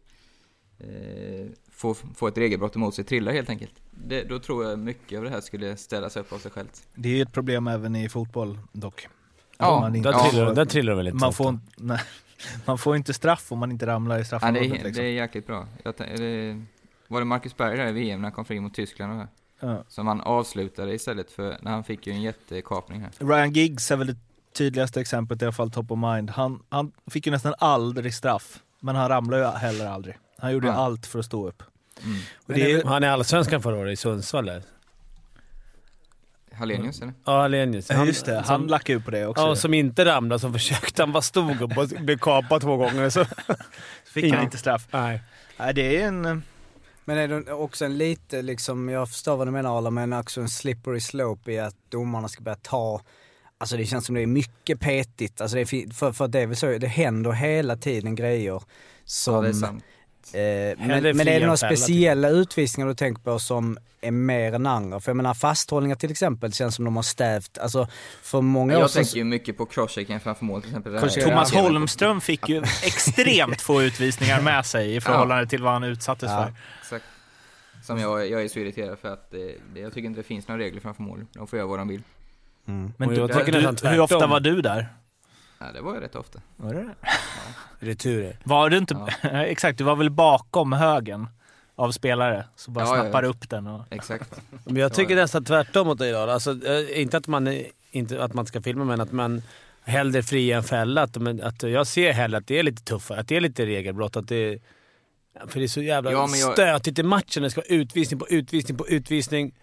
[SPEAKER 1] Eh, får, får ett regelbrott emot sig trillar helt enkelt. Det, då tror jag mycket av det här skulle ställas upp av sig självt.
[SPEAKER 7] Det är ju ett problem även i fotboll dock.
[SPEAKER 1] Ja,
[SPEAKER 7] man inte
[SPEAKER 2] Där,
[SPEAKER 1] Ja.
[SPEAKER 2] trillar, där trillar de väl inte
[SPEAKER 7] man, får, nej, man får inte straff om man inte ramlar i
[SPEAKER 1] Ja, det,
[SPEAKER 7] straffområdet.
[SPEAKER 1] är,
[SPEAKER 7] liksom.
[SPEAKER 1] det är jäkligt bra. Jag, det, Var det Marcus Berg där i VM när han kom fri mot Tyskland? och det?
[SPEAKER 7] Ja.
[SPEAKER 1] Som han avslutade istället för, när han fick ju en jättekapning här.
[SPEAKER 7] Ryan Giggs är väl det tydligaste exemplet, i alla fall top of mind. Han, han fick ju nästan aldrig straff, men han ramlade ju heller aldrig. Han gjorde ju
[SPEAKER 1] Ja.
[SPEAKER 7] allt för att stå upp.
[SPEAKER 1] Mm.
[SPEAKER 7] Och det är,
[SPEAKER 2] Han är allsvenskan förra året i Sundsvall där.
[SPEAKER 1] Hallenius eller?
[SPEAKER 2] Ja, Alenius.
[SPEAKER 7] ja, just det, han lackade ju på det också.
[SPEAKER 2] ja, som inte ramlade, som försökte. Han bara stod upp och blev kapad två gånger. Så.
[SPEAKER 7] fick han inte straff.
[SPEAKER 2] Nej.
[SPEAKER 7] Nej, det är en...
[SPEAKER 8] Men är det också en lite liksom, jag förstår vad du menar Arla, men också en slippery slope i att domarna ska börja ta Alltså det känns som det är mycket petigt. Alltså det är, för, för det är väl så, det händer hela tiden grejer som...
[SPEAKER 1] Ja.
[SPEAKER 8] Eh, men, men är det några speciella utvisningar du tänker på som är mer än andra? För jag menar fasthållningar till exempel känns som de har stävt, alltså för många år
[SPEAKER 1] Jag tänker ju mycket på crosschecken framför mål till exempel. Här-
[SPEAKER 7] Thomas
[SPEAKER 8] Ja.
[SPEAKER 7] Holmström fick ju extremt få utvisningar med sig i förhållande till vad han utsattes
[SPEAKER 8] Ja.
[SPEAKER 7] för.
[SPEAKER 1] Exakt. Som jag, jag är så irriterad för att det, det, jag tycker inte det finns några regler framför mål. De får göra vad de vill.
[SPEAKER 8] Mm.
[SPEAKER 7] Men du,
[SPEAKER 2] jag
[SPEAKER 7] du, hur ofta var du där?
[SPEAKER 1] Ja, det var ju rätt ofta.
[SPEAKER 7] Var det
[SPEAKER 2] Returer.
[SPEAKER 7] Var du inte... Exakt, du var väl bakom högen av spelare, så bara
[SPEAKER 1] Ja, ja,
[SPEAKER 7] snappar
[SPEAKER 1] ja.
[SPEAKER 7] upp den och...
[SPEAKER 1] Exakt.
[SPEAKER 2] Men jag tycker
[SPEAKER 1] Ja, ja.
[SPEAKER 2] nästan tvärtom mot dig idag. Alltså, eh, inte, att man, inte att man ska filma, men att man hellre fria än fälla. Att, men, att jag ser hellre att det är lite tuffare, att det är lite regelbrott. Att det, för det är så jävla
[SPEAKER 1] Ja, jag-
[SPEAKER 2] stötigt i matchen. Det ska vara utvisning på utvisning på utvisning.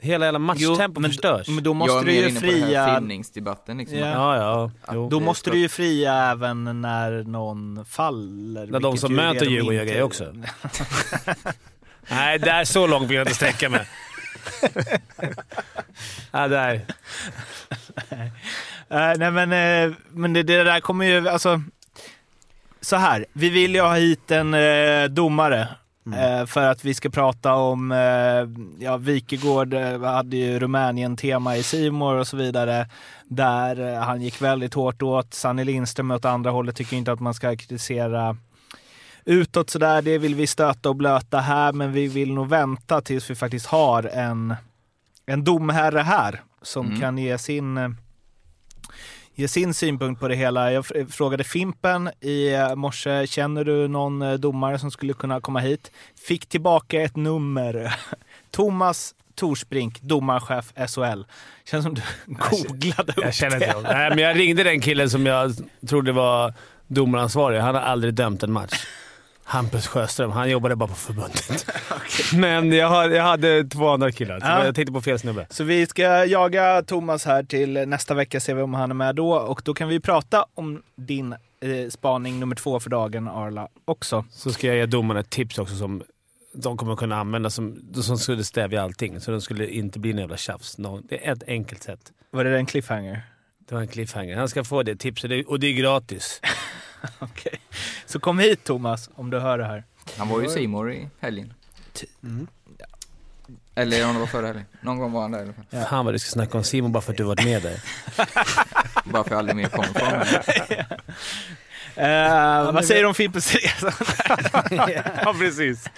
[SPEAKER 2] Hela jävla matchtempot
[SPEAKER 7] men,
[SPEAKER 2] förstörs.
[SPEAKER 7] men då måste du ju fria...
[SPEAKER 1] filmningsdebatten liksom.
[SPEAKER 7] Ja.
[SPEAKER 2] ja, ja. Jo.
[SPEAKER 7] Då måste du ju fria även när någon faller.
[SPEAKER 2] När de som möter Djurgården gör grejer också. Nej, där så långt vill jag inte sträcka mig. ja, där.
[SPEAKER 7] Eh, nej men, eh, men det, det där kommer ju, alltså... Så här, vi vill ju ha hit en eh, domare. Eh, för att vi ska prata om, eh, ja Wikegård eh, hade ju Rumänien-tema i Simor och så vidare. Där han gick väldigt hårt åt. Sanny Lindström åt andra hållet tycker inte att man ska kritisera utåt sådär. Det vill vi stöta och blöta här, men vi vill nog vänta tills vi faktiskt har en, en domherre här som
[SPEAKER 1] Mm.
[SPEAKER 7] kan ge sin ge sin synpunkt på det hela. Jag fr- frågade Fimpen i eh, morse, känner du någon eh, domare som skulle kunna komma hit? Fick tillbaka ett nummer. Thomas Torsbrink, domarchef SHL. Känns som du googlade upp
[SPEAKER 2] Jag känner inte
[SPEAKER 7] det.
[SPEAKER 2] Nej, men jag ringde den killen som jag trodde var domaransvarig. Han har aldrig dömt en match. Hampus Sjöström. Han jobbade bara på förbundet. Men jag, har, jag hade två andra killar,
[SPEAKER 7] Ja.
[SPEAKER 2] jag tänkte på fel snubbe.
[SPEAKER 7] Så vi ska jaga Thomas här till nästa vecka, se om han är med då. Och då kan vi prata om din eh, spaning nummer två för dagen, Arla, också.
[SPEAKER 2] Så ska jag ge domarna ett tips också som de kommer kunna använda som, som skulle stävja allting. Så det skulle inte bli en jävla tjafs. Nå- Det är ett enkelt sätt.
[SPEAKER 7] Var det en cliffhanger?
[SPEAKER 2] Det var en cliffhanger. Han ska få det tipset och det är gratis.
[SPEAKER 7] Okej. Så kom hit Thomas, om du hör det här.
[SPEAKER 1] Han var ju Simor i helgen.
[SPEAKER 8] Mm.
[SPEAKER 1] Eller om det var förra helgen. Någon gång var han där i alla fall.
[SPEAKER 2] Fan vad du ska snacka om Simon bara för att du varit med där.
[SPEAKER 1] Bara för att jag aldrig mer kommer från.
[SPEAKER 7] Eh, vad säger du om Fimpens Resa?
[SPEAKER 2] ja, precis.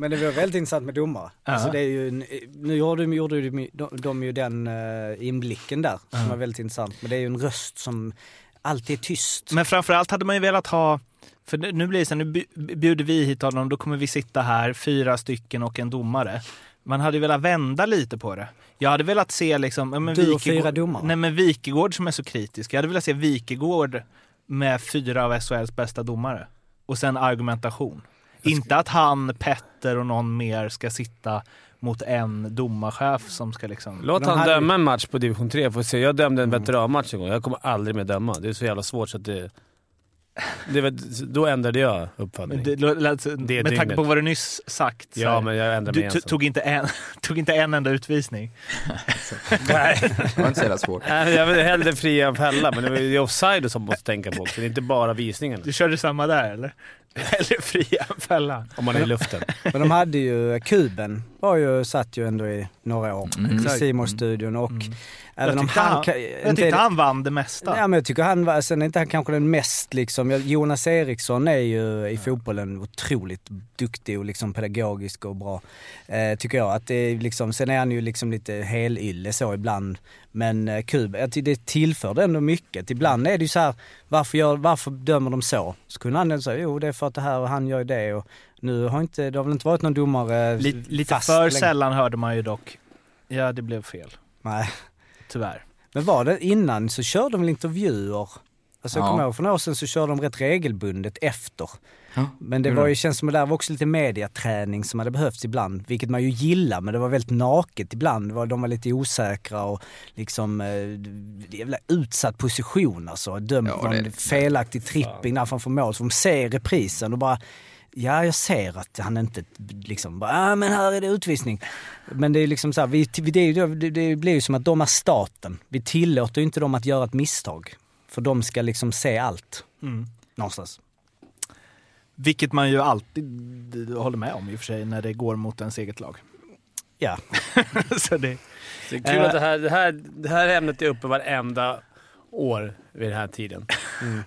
[SPEAKER 8] Men det var väldigt intressant med domare.
[SPEAKER 7] Ja.
[SPEAKER 8] Alltså det är ju en, nu gjorde, de- gjorde de, de, de ju den uh, inblicken där som var väldigt intressant. Men det är ju en röst som alltid är tyst.
[SPEAKER 7] Men framförallt hade man ju velat ha, för nu blir det så här, nu bj- bjuder vi hit honom, då kommer vi sitta här, fyra stycken och en domare. Man hade velat vända lite på det. Jag hade velat se liksom... Men
[SPEAKER 8] Du och fyra domare?
[SPEAKER 7] Nej men Wikegård som är så kritisk. Jag hade velat se Wikegård med fyra av SHLs bästa domare. Och sen argumentation. Inte att han, Petter och någon mer ska sitta mot en domarchef som ska liksom...
[SPEAKER 2] Låt han
[SPEAKER 8] hade-
[SPEAKER 2] döma en match på division 3. Får se. Jag dömde en veteranmatch en gång. Jag kommer aldrig mer döma. Det är så jävla svårt så att det... det var, då ändrade jag uppfattning.
[SPEAKER 7] Men det, lät-
[SPEAKER 2] Det
[SPEAKER 7] med tanke på vad du nyss sagt.
[SPEAKER 2] ja,
[SPEAKER 7] här,
[SPEAKER 2] men jag ändrade mig
[SPEAKER 7] du
[SPEAKER 2] ensam.
[SPEAKER 7] tog inte, en, tog inte en enda utvisning.
[SPEAKER 2] Nej.
[SPEAKER 1] Det var inte så jävla svårt.
[SPEAKER 2] Nej, jag vill hellre fria än fälla, men det är offside som man måste tänka på också. Det är inte bara visningen.
[SPEAKER 7] Du körde samma där eller? Hellre fria än fälla.
[SPEAKER 2] Om man är i luften.
[SPEAKER 8] Men de hade ju, Kuben var ju, satt ju ändå i några år
[SPEAKER 1] Mm.
[SPEAKER 8] i simor studion och
[SPEAKER 7] Mm.
[SPEAKER 8] även
[SPEAKER 7] jag
[SPEAKER 8] om han...
[SPEAKER 7] han, jag
[SPEAKER 8] inte-
[SPEAKER 7] tyckte han vann det mesta.
[SPEAKER 8] Ja, men jag tycker han var, sen är inte han kanske den mest liksom, Jonas Eriksson är ju i fotbollen otroligt duktig och liksom pedagogisk och bra. Eh, tycker jag. Att det är liksom, sen är han ju liksom lite helylle så ibland. Men eh, jag tycker det tillför ändå mycket. Ibland är det ju så här, varför, gör, varför dömer de så? Så kunde han säga, jo det är för pratar här och han gör ju det och nu har inte, det har väl inte varit någon domare
[SPEAKER 7] Lite, lite
[SPEAKER 8] fast
[SPEAKER 7] för
[SPEAKER 8] länge.
[SPEAKER 7] sällan hörde man ju dock, ja det blev fel.
[SPEAKER 8] Nej.
[SPEAKER 7] Tyvärr.
[SPEAKER 8] Men var det innan så körde de väl intervjuer? Alltså jag
[SPEAKER 1] Ja.
[SPEAKER 8] kommer ihåg för några år sedan så körde de rätt regelbundet efter.
[SPEAKER 1] Ja,
[SPEAKER 8] Men det
[SPEAKER 1] gjorde
[SPEAKER 8] var ju, känns som att det där var också lite mediaträning som hade behövts ibland. Vilket man ju gillar men det var väldigt naket ibland. Var- De var lite osäkra och liksom eh, jävla utsatt position alltså. Dömt
[SPEAKER 1] Ja,
[SPEAKER 8] någon
[SPEAKER 1] det-
[SPEAKER 8] felaktig tripping där framför mål. Så de ser reprisen och bara Ja, jag ser att han inte liksom bara, ah, men här är det utvisning. Men det är liksom så här, vi, det, ju- det, det blir ju som att de är staten. Vi tillåter ju inte dem att göra ett misstag. För de ska liksom se allt.
[SPEAKER 7] Mm.
[SPEAKER 8] Någonstans.
[SPEAKER 7] Vilket man ju alltid håller med om i och för sig när det går mot ens eget lag.
[SPEAKER 8] Ja.
[SPEAKER 7] så det,
[SPEAKER 2] Det är kul
[SPEAKER 7] Eh.
[SPEAKER 2] att det här, det, här, det här ämnet är uppe varenda år vid den här tiden.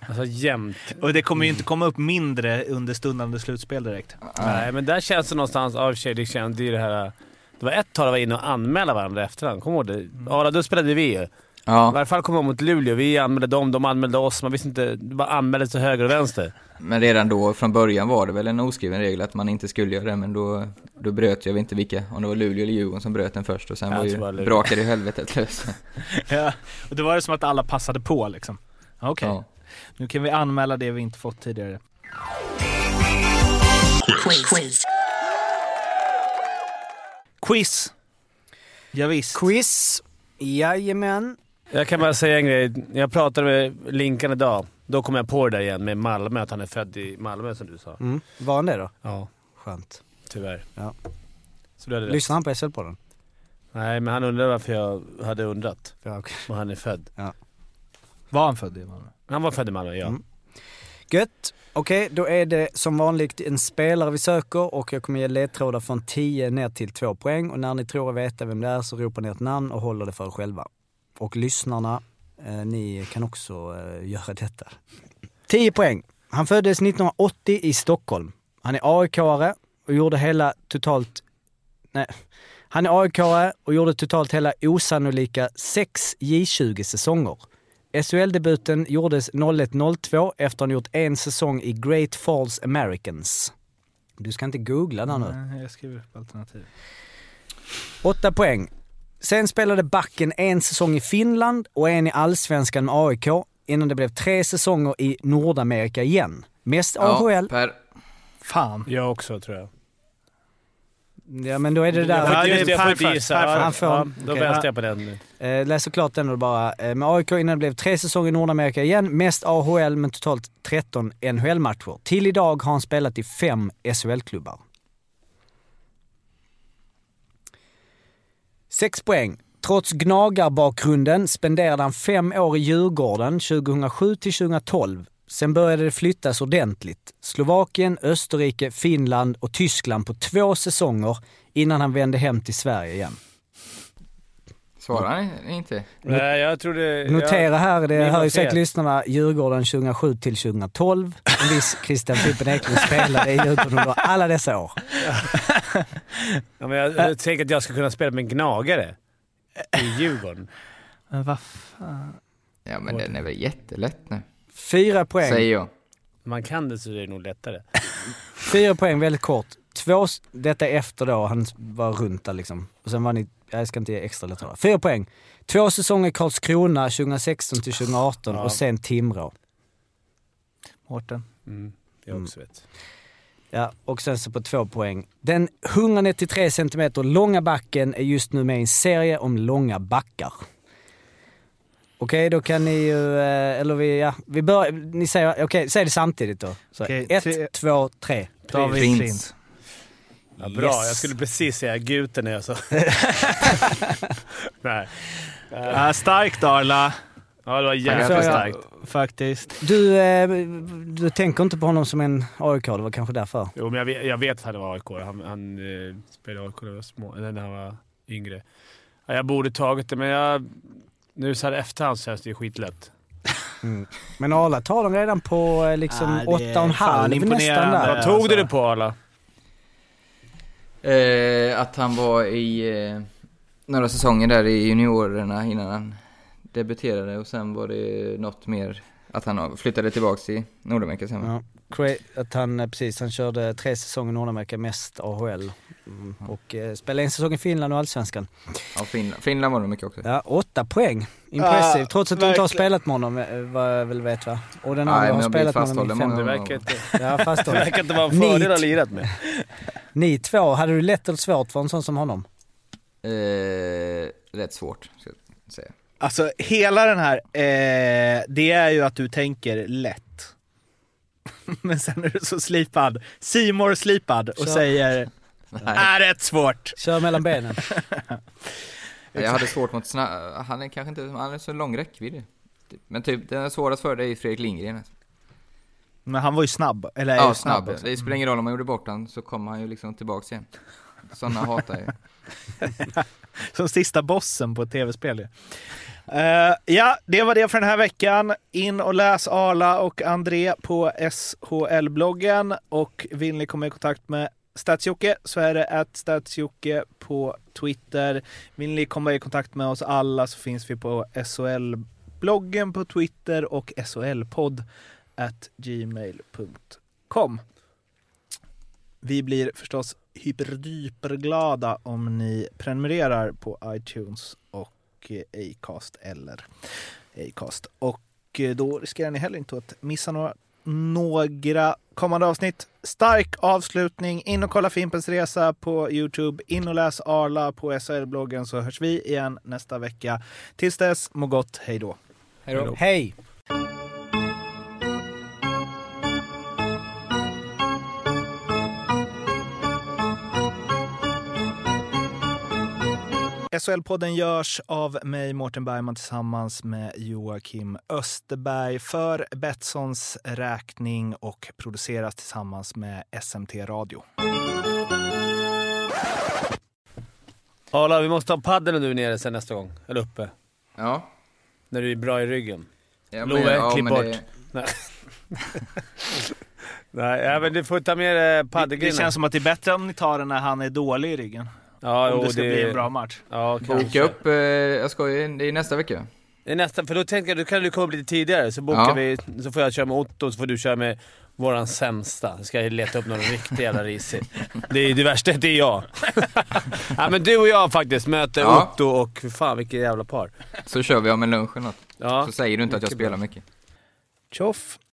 [SPEAKER 2] Alltså jämt.
[SPEAKER 7] och det kommer ju inte komma upp mindre under stundande slutspel direkt.
[SPEAKER 2] Nej, men där känns det någonstans, av sig, det känns det ju det här... Det var ett tag de var inne och anmälde varandra efterhand. Kommer du ihåg det? Arla, då spelade vi ju. I
[SPEAKER 1] Ja,
[SPEAKER 2] varje fall kommer jag ihåg mot Luleå. Vi anmälde dem, de anmälde oss. Man visste inte. Det bara anmäldes till höger och vänster.
[SPEAKER 1] men redan då från början var det väl en oskriven regel att man inte skulle göra det, men då, då bröt jag vet inte vilka, om det var Luleå eller Djurgården som bröt den först och sen
[SPEAKER 2] Jag
[SPEAKER 1] var ju,
[SPEAKER 2] var
[SPEAKER 1] brakade i helvetet lös.
[SPEAKER 7] Ja, och det var det som att alla passade på liksom. Okej,
[SPEAKER 1] Ja.
[SPEAKER 7] nu kan vi anmäla det vi inte fått tidigare.
[SPEAKER 10] Quiz.
[SPEAKER 7] Quiz! Ja, visst.
[SPEAKER 8] Quiz. Jajamän.
[SPEAKER 2] Jag kan bara säga en grej. Jag pratade med Linkan idag. Då kom jag på det där igen med Malmö, att han är född i Malmö som du sa.
[SPEAKER 8] Mm. Var han det då?
[SPEAKER 2] Ja,
[SPEAKER 8] Skönt.
[SPEAKER 2] tyvärr.
[SPEAKER 8] Ja.
[SPEAKER 2] Så du hade rätt.
[SPEAKER 8] Lyssnar han på SL-podden?
[SPEAKER 2] Nej, men han undrade varför jag hade undrat.
[SPEAKER 8] Ja, okej.
[SPEAKER 2] Var han är född.
[SPEAKER 7] Var han född i Malmö?
[SPEAKER 2] Han var född i Malmö, ja.
[SPEAKER 8] Mm. Gött. Okej, då är det som vanligt en spelare vi söker och jag kommer ge ledtrådar från 10 ner till 2 poäng. Och när ni tror er veta vem det är så ropar ni ett namn och håller det för er själva. Och lyssnarna, eh, ni kan också eh, göra detta. 10 poäng. Han föddes 1980 i Stockholm. Han är AIK-are och gjorde hela totalt... Nej. Han är AIK-are och gjorde totalt hela osannolika sex J20-säsonger. SHL-debuten gjordes 01-02 efter han gjort en säsong i Great Falls Americans. Du ska inte googla där nu.
[SPEAKER 7] Nej, jag skriver upp alternativ.
[SPEAKER 8] Åtta poäng. Sen spelade backen en säsong i Finland och en i Allsvenskan med AIK innan det blev tre säsonger i Nordamerika igen. Mest
[SPEAKER 1] Ja,
[SPEAKER 8] AHL.
[SPEAKER 1] per,
[SPEAKER 7] Fan.
[SPEAKER 2] Jag också tror jag.
[SPEAKER 8] Ja men då är det där.
[SPEAKER 7] Ja,
[SPEAKER 2] Ja,
[SPEAKER 7] det är Per först. Per
[SPEAKER 2] Ja,
[SPEAKER 8] först. Han får-
[SPEAKER 2] ja, Då
[SPEAKER 8] okej.
[SPEAKER 2] väntar jag på den.
[SPEAKER 8] Eh, läser klart den då bara. Eh, med AIK innan det blev tre säsonger i Nordamerika igen. Mest AHL men totalt 13 NHL-matcher. Till idag har han spelat i fem SHL-klubbar. 6 poäng. Trots gnagarbakgrunden spenderade han fem år i Djurgården 2007 till 2012. Sen började det flyttas ordentligt. Slovakien, Österrike, Finland och Tyskland på två säsonger innan han vände hem till Sverige igen
[SPEAKER 1] svarar han inte?
[SPEAKER 2] Nej, jag tror det...
[SPEAKER 8] Notera här, det
[SPEAKER 2] Ni
[SPEAKER 8] hör ju säkert lyssnarna, Djurgården 2007 till 2012. En viss Christian Fippen Eklund spelade i Djurgården under alla dessa år.
[SPEAKER 2] Ja, men jag, jag tänker att jag ska kunna spela med en gnagare i Djurgården.
[SPEAKER 7] Men vad fan.
[SPEAKER 1] Ja men den är väl jättelätt nu.
[SPEAKER 8] Fyra poäng.
[SPEAKER 1] Säger jag.
[SPEAKER 2] Man kan det så är det nog lättare.
[SPEAKER 8] Fyra poäng väldigt kort. Två, detta är efter då, han var runt där liksom. Och sen var ni, jag ska inte ge extra ledtrådar. Fyra poäng. Två säsonger Karlskrona 2016 till 2018
[SPEAKER 2] Ja.
[SPEAKER 8] och sen Timrå.
[SPEAKER 7] Mårten.
[SPEAKER 2] Mm, jag också vet.
[SPEAKER 8] Ja, och sen så på två poäng. Den 193 cm långa backen är just nu med i en serie om långa backar. Okej, då kan ni ju, eh, eller vi, ja, vi börjar, ni säger, okej, säg det samtidigt då. Så,
[SPEAKER 7] Okej,
[SPEAKER 8] ett,
[SPEAKER 7] tre-
[SPEAKER 8] två, tre.
[SPEAKER 7] David
[SPEAKER 1] Prins.
[SPEAKER 2] Ja, bra,
[SPEAKER 8] Yes.
[SPEAKER 2] jag skulle precis säga Guten när jag sa... Nej.
[SPEAKER 7] Ja, starkt Arla.
[SPEAKER 2] Ja, det var jävligt
[SPEAKER 8] jag-
[SPEAKER 2] starkt.
[SPEAKER 7] Faktiskt.
[SPEAKER 8] Du, eh, du tänker inte på honom som en AIK, det var kanske därför?
[SPEAKER 2] Jo, men jag vet, jag vet att han var AIK. Han, han eh, spelade AIK när, små, när han var yngre. Ja, jag borde tagit det, men jag, nu så här efterhand så känns det ju skitlätt.
[SPEAKER 8] Mm. Men Arla tar den redan på eh, liksom
[SPEAKER 7] Ja, det är
[SPEAKER 8] åtta och en
[SPEAKER 7] fan
[SPEAKER 8] halv nästan där.
[SPEAKER 2] Vad tog
[SPEAKER 7] alltså.
[SPEAKER 2] du det på alla?
[SPEAKER 1] Eh, att han var i eh, några säsonger där i juniorerna innan han debuterade och sen var det något mer att han flyttade tillbaks till Nordamerika sen.
[SPEAKER 8] Ja. Att han, eh, precis, han körde tre säsonger i Nordamerika, mest AHL. Mm. Och eh, spelade en säsong i Finland och Allsvenskan.
[SPEAKER 1] Ja, Finland, Finland var det mycket också.
[SPEAKER 8] Ja, åtta poäng. Impressive.
[SPEAKER 7] Ja,
[SPEAKER 8] Trots att du inte har spelat med honom, eh, vad jag väl vet va? Och den
[SPEAKER 1] Nej,
[SPEAKER 8] andra har spelat med honom i fem
[SPEAKER 2] Det verkar inte,
[SPEAKER 8] Ja, fast
[SPEAKER 2] det verkar inte vara en fördel att ha lirat med.
[SPEAKER 8] Ni två, hade du lätt eller svårt för en sån som honom?
[SPEAKER 1] Eh, rätt svårt, ska jag säga.
[SPEAKER 7] Alltså hela den här, eh, det är ju att du tänker lätt. Men sen är du så slipad, Simor slipad och
[SPEAKER 8] Så.
[SPEAKER 7] säger
[SPEAKER 1] Nej.
[SPEAKER 7] är rätt svårt.
[SPEAKER 8] Kör mellan benen.
[SPEAKER 1] Jag hade svårt mot snabb... Han är kanske inte... Han är så lång räckvidd. Men typ, den svåraste för dig är Fredrik Lindgren.
[SPEAKER 7] Men han var ju snabb, eller är
[SPEAKER 1] Ja,
[SPEAKER 7] ju
[SPEAKER 1] snabb.
[SPEAKER 7] också.
[SPEAKER 1] Det spelar ingen roll om man gjorde bort han så kommer han ju liksom tillbaks igen. Sådana hatar jag.
[SPEAKER 7] Som sista bossen på ett tv-spel Uh, ja, det var det för den här veckan. In och läs Arla och André på SHL-bloggen. Och vill ni komma i kontakt med Statsjocke så är det att Statsjocke på Twitter. Vill ni komma i kontakt med oss alla så finns vi på SHL-bloggen på Twitter och SHL-podd at gmail.com. Vi blir förstås hyperdyperglada om ni prenumererar på iTunes och eh, Acast eller Acast. Och eh, då riskerar ni heller inte att missa några, några kommande avsnitt. Stark avslutning. In och kolla Fimpens Resa på Youtube. In och läs Arla på SHL-bloggen så hörs vi igen nästa vecka. Tills dess, må gott. Hej då.
[SPEAKER 1] Hej då.
[SPEAKER 8] Hej!
[SPEAKER 7] SHL-podden görs av mig, Mårten Bergman, tillsammans med Joakim Österberg för Betssons räkning och produceras tillsammans med SMT Radio.
[SPEAKER 2] Arla, vi måste ha paddeln nu nere sen nästa gång. Eller uppe.
[SPEAKER 1] Ja.
[SPEAKER 2] När du är bra i ryggen.
[SPEAKER 1] ja men-
[SPEAKER 2] Love,
[SPEAKER 1] ja,
[SPEAKER 2] klipp bort.
[SPEAKER 1] det-
[SPEAKER 2] Nej. Nej, men du får ta med eh,
[SPEAKER 7] Det, det känns som att det är bättre om ni tar den när han är dålig i ryggen.
[SPEAKER 2] Ja,
[SPEAKER 7] om det ska bli en bra match.
[SPEAKER 2] Ja.
[SPEAKER 1] Boka upp, eh, jag ska ju, det är nästa vecka.
[SPEAKER 2] Det är nästa, för då tänker jag, då kan du komma upp lite tidigare, så bokar
[SPEAKER 1] Ja.
[SPEAKER 2] vi, så får jag köra med Otto, så får du köra med våran sämsta. Så ska jag leta upp någon riktigt jävla risig. Det, är, det värsta det är jag. ja, men du och jag faktiskt möter
[SPEAKER 1] Ja.
[SPEAKER 2] Otto och fan vilket jävla par.
[SPEAKER 1] Så kör vi om en lunch eller något.
[SPEAKER 2] Ja.
[SPEAKER 1] Så säger du inte att jag
[SPEAKER 2] mycket
[SPEAKER 1] spelar
[SPEAKER 2] bra.
[SPEAKER 1] mycket.
[SPEAKER 7] Tjoff!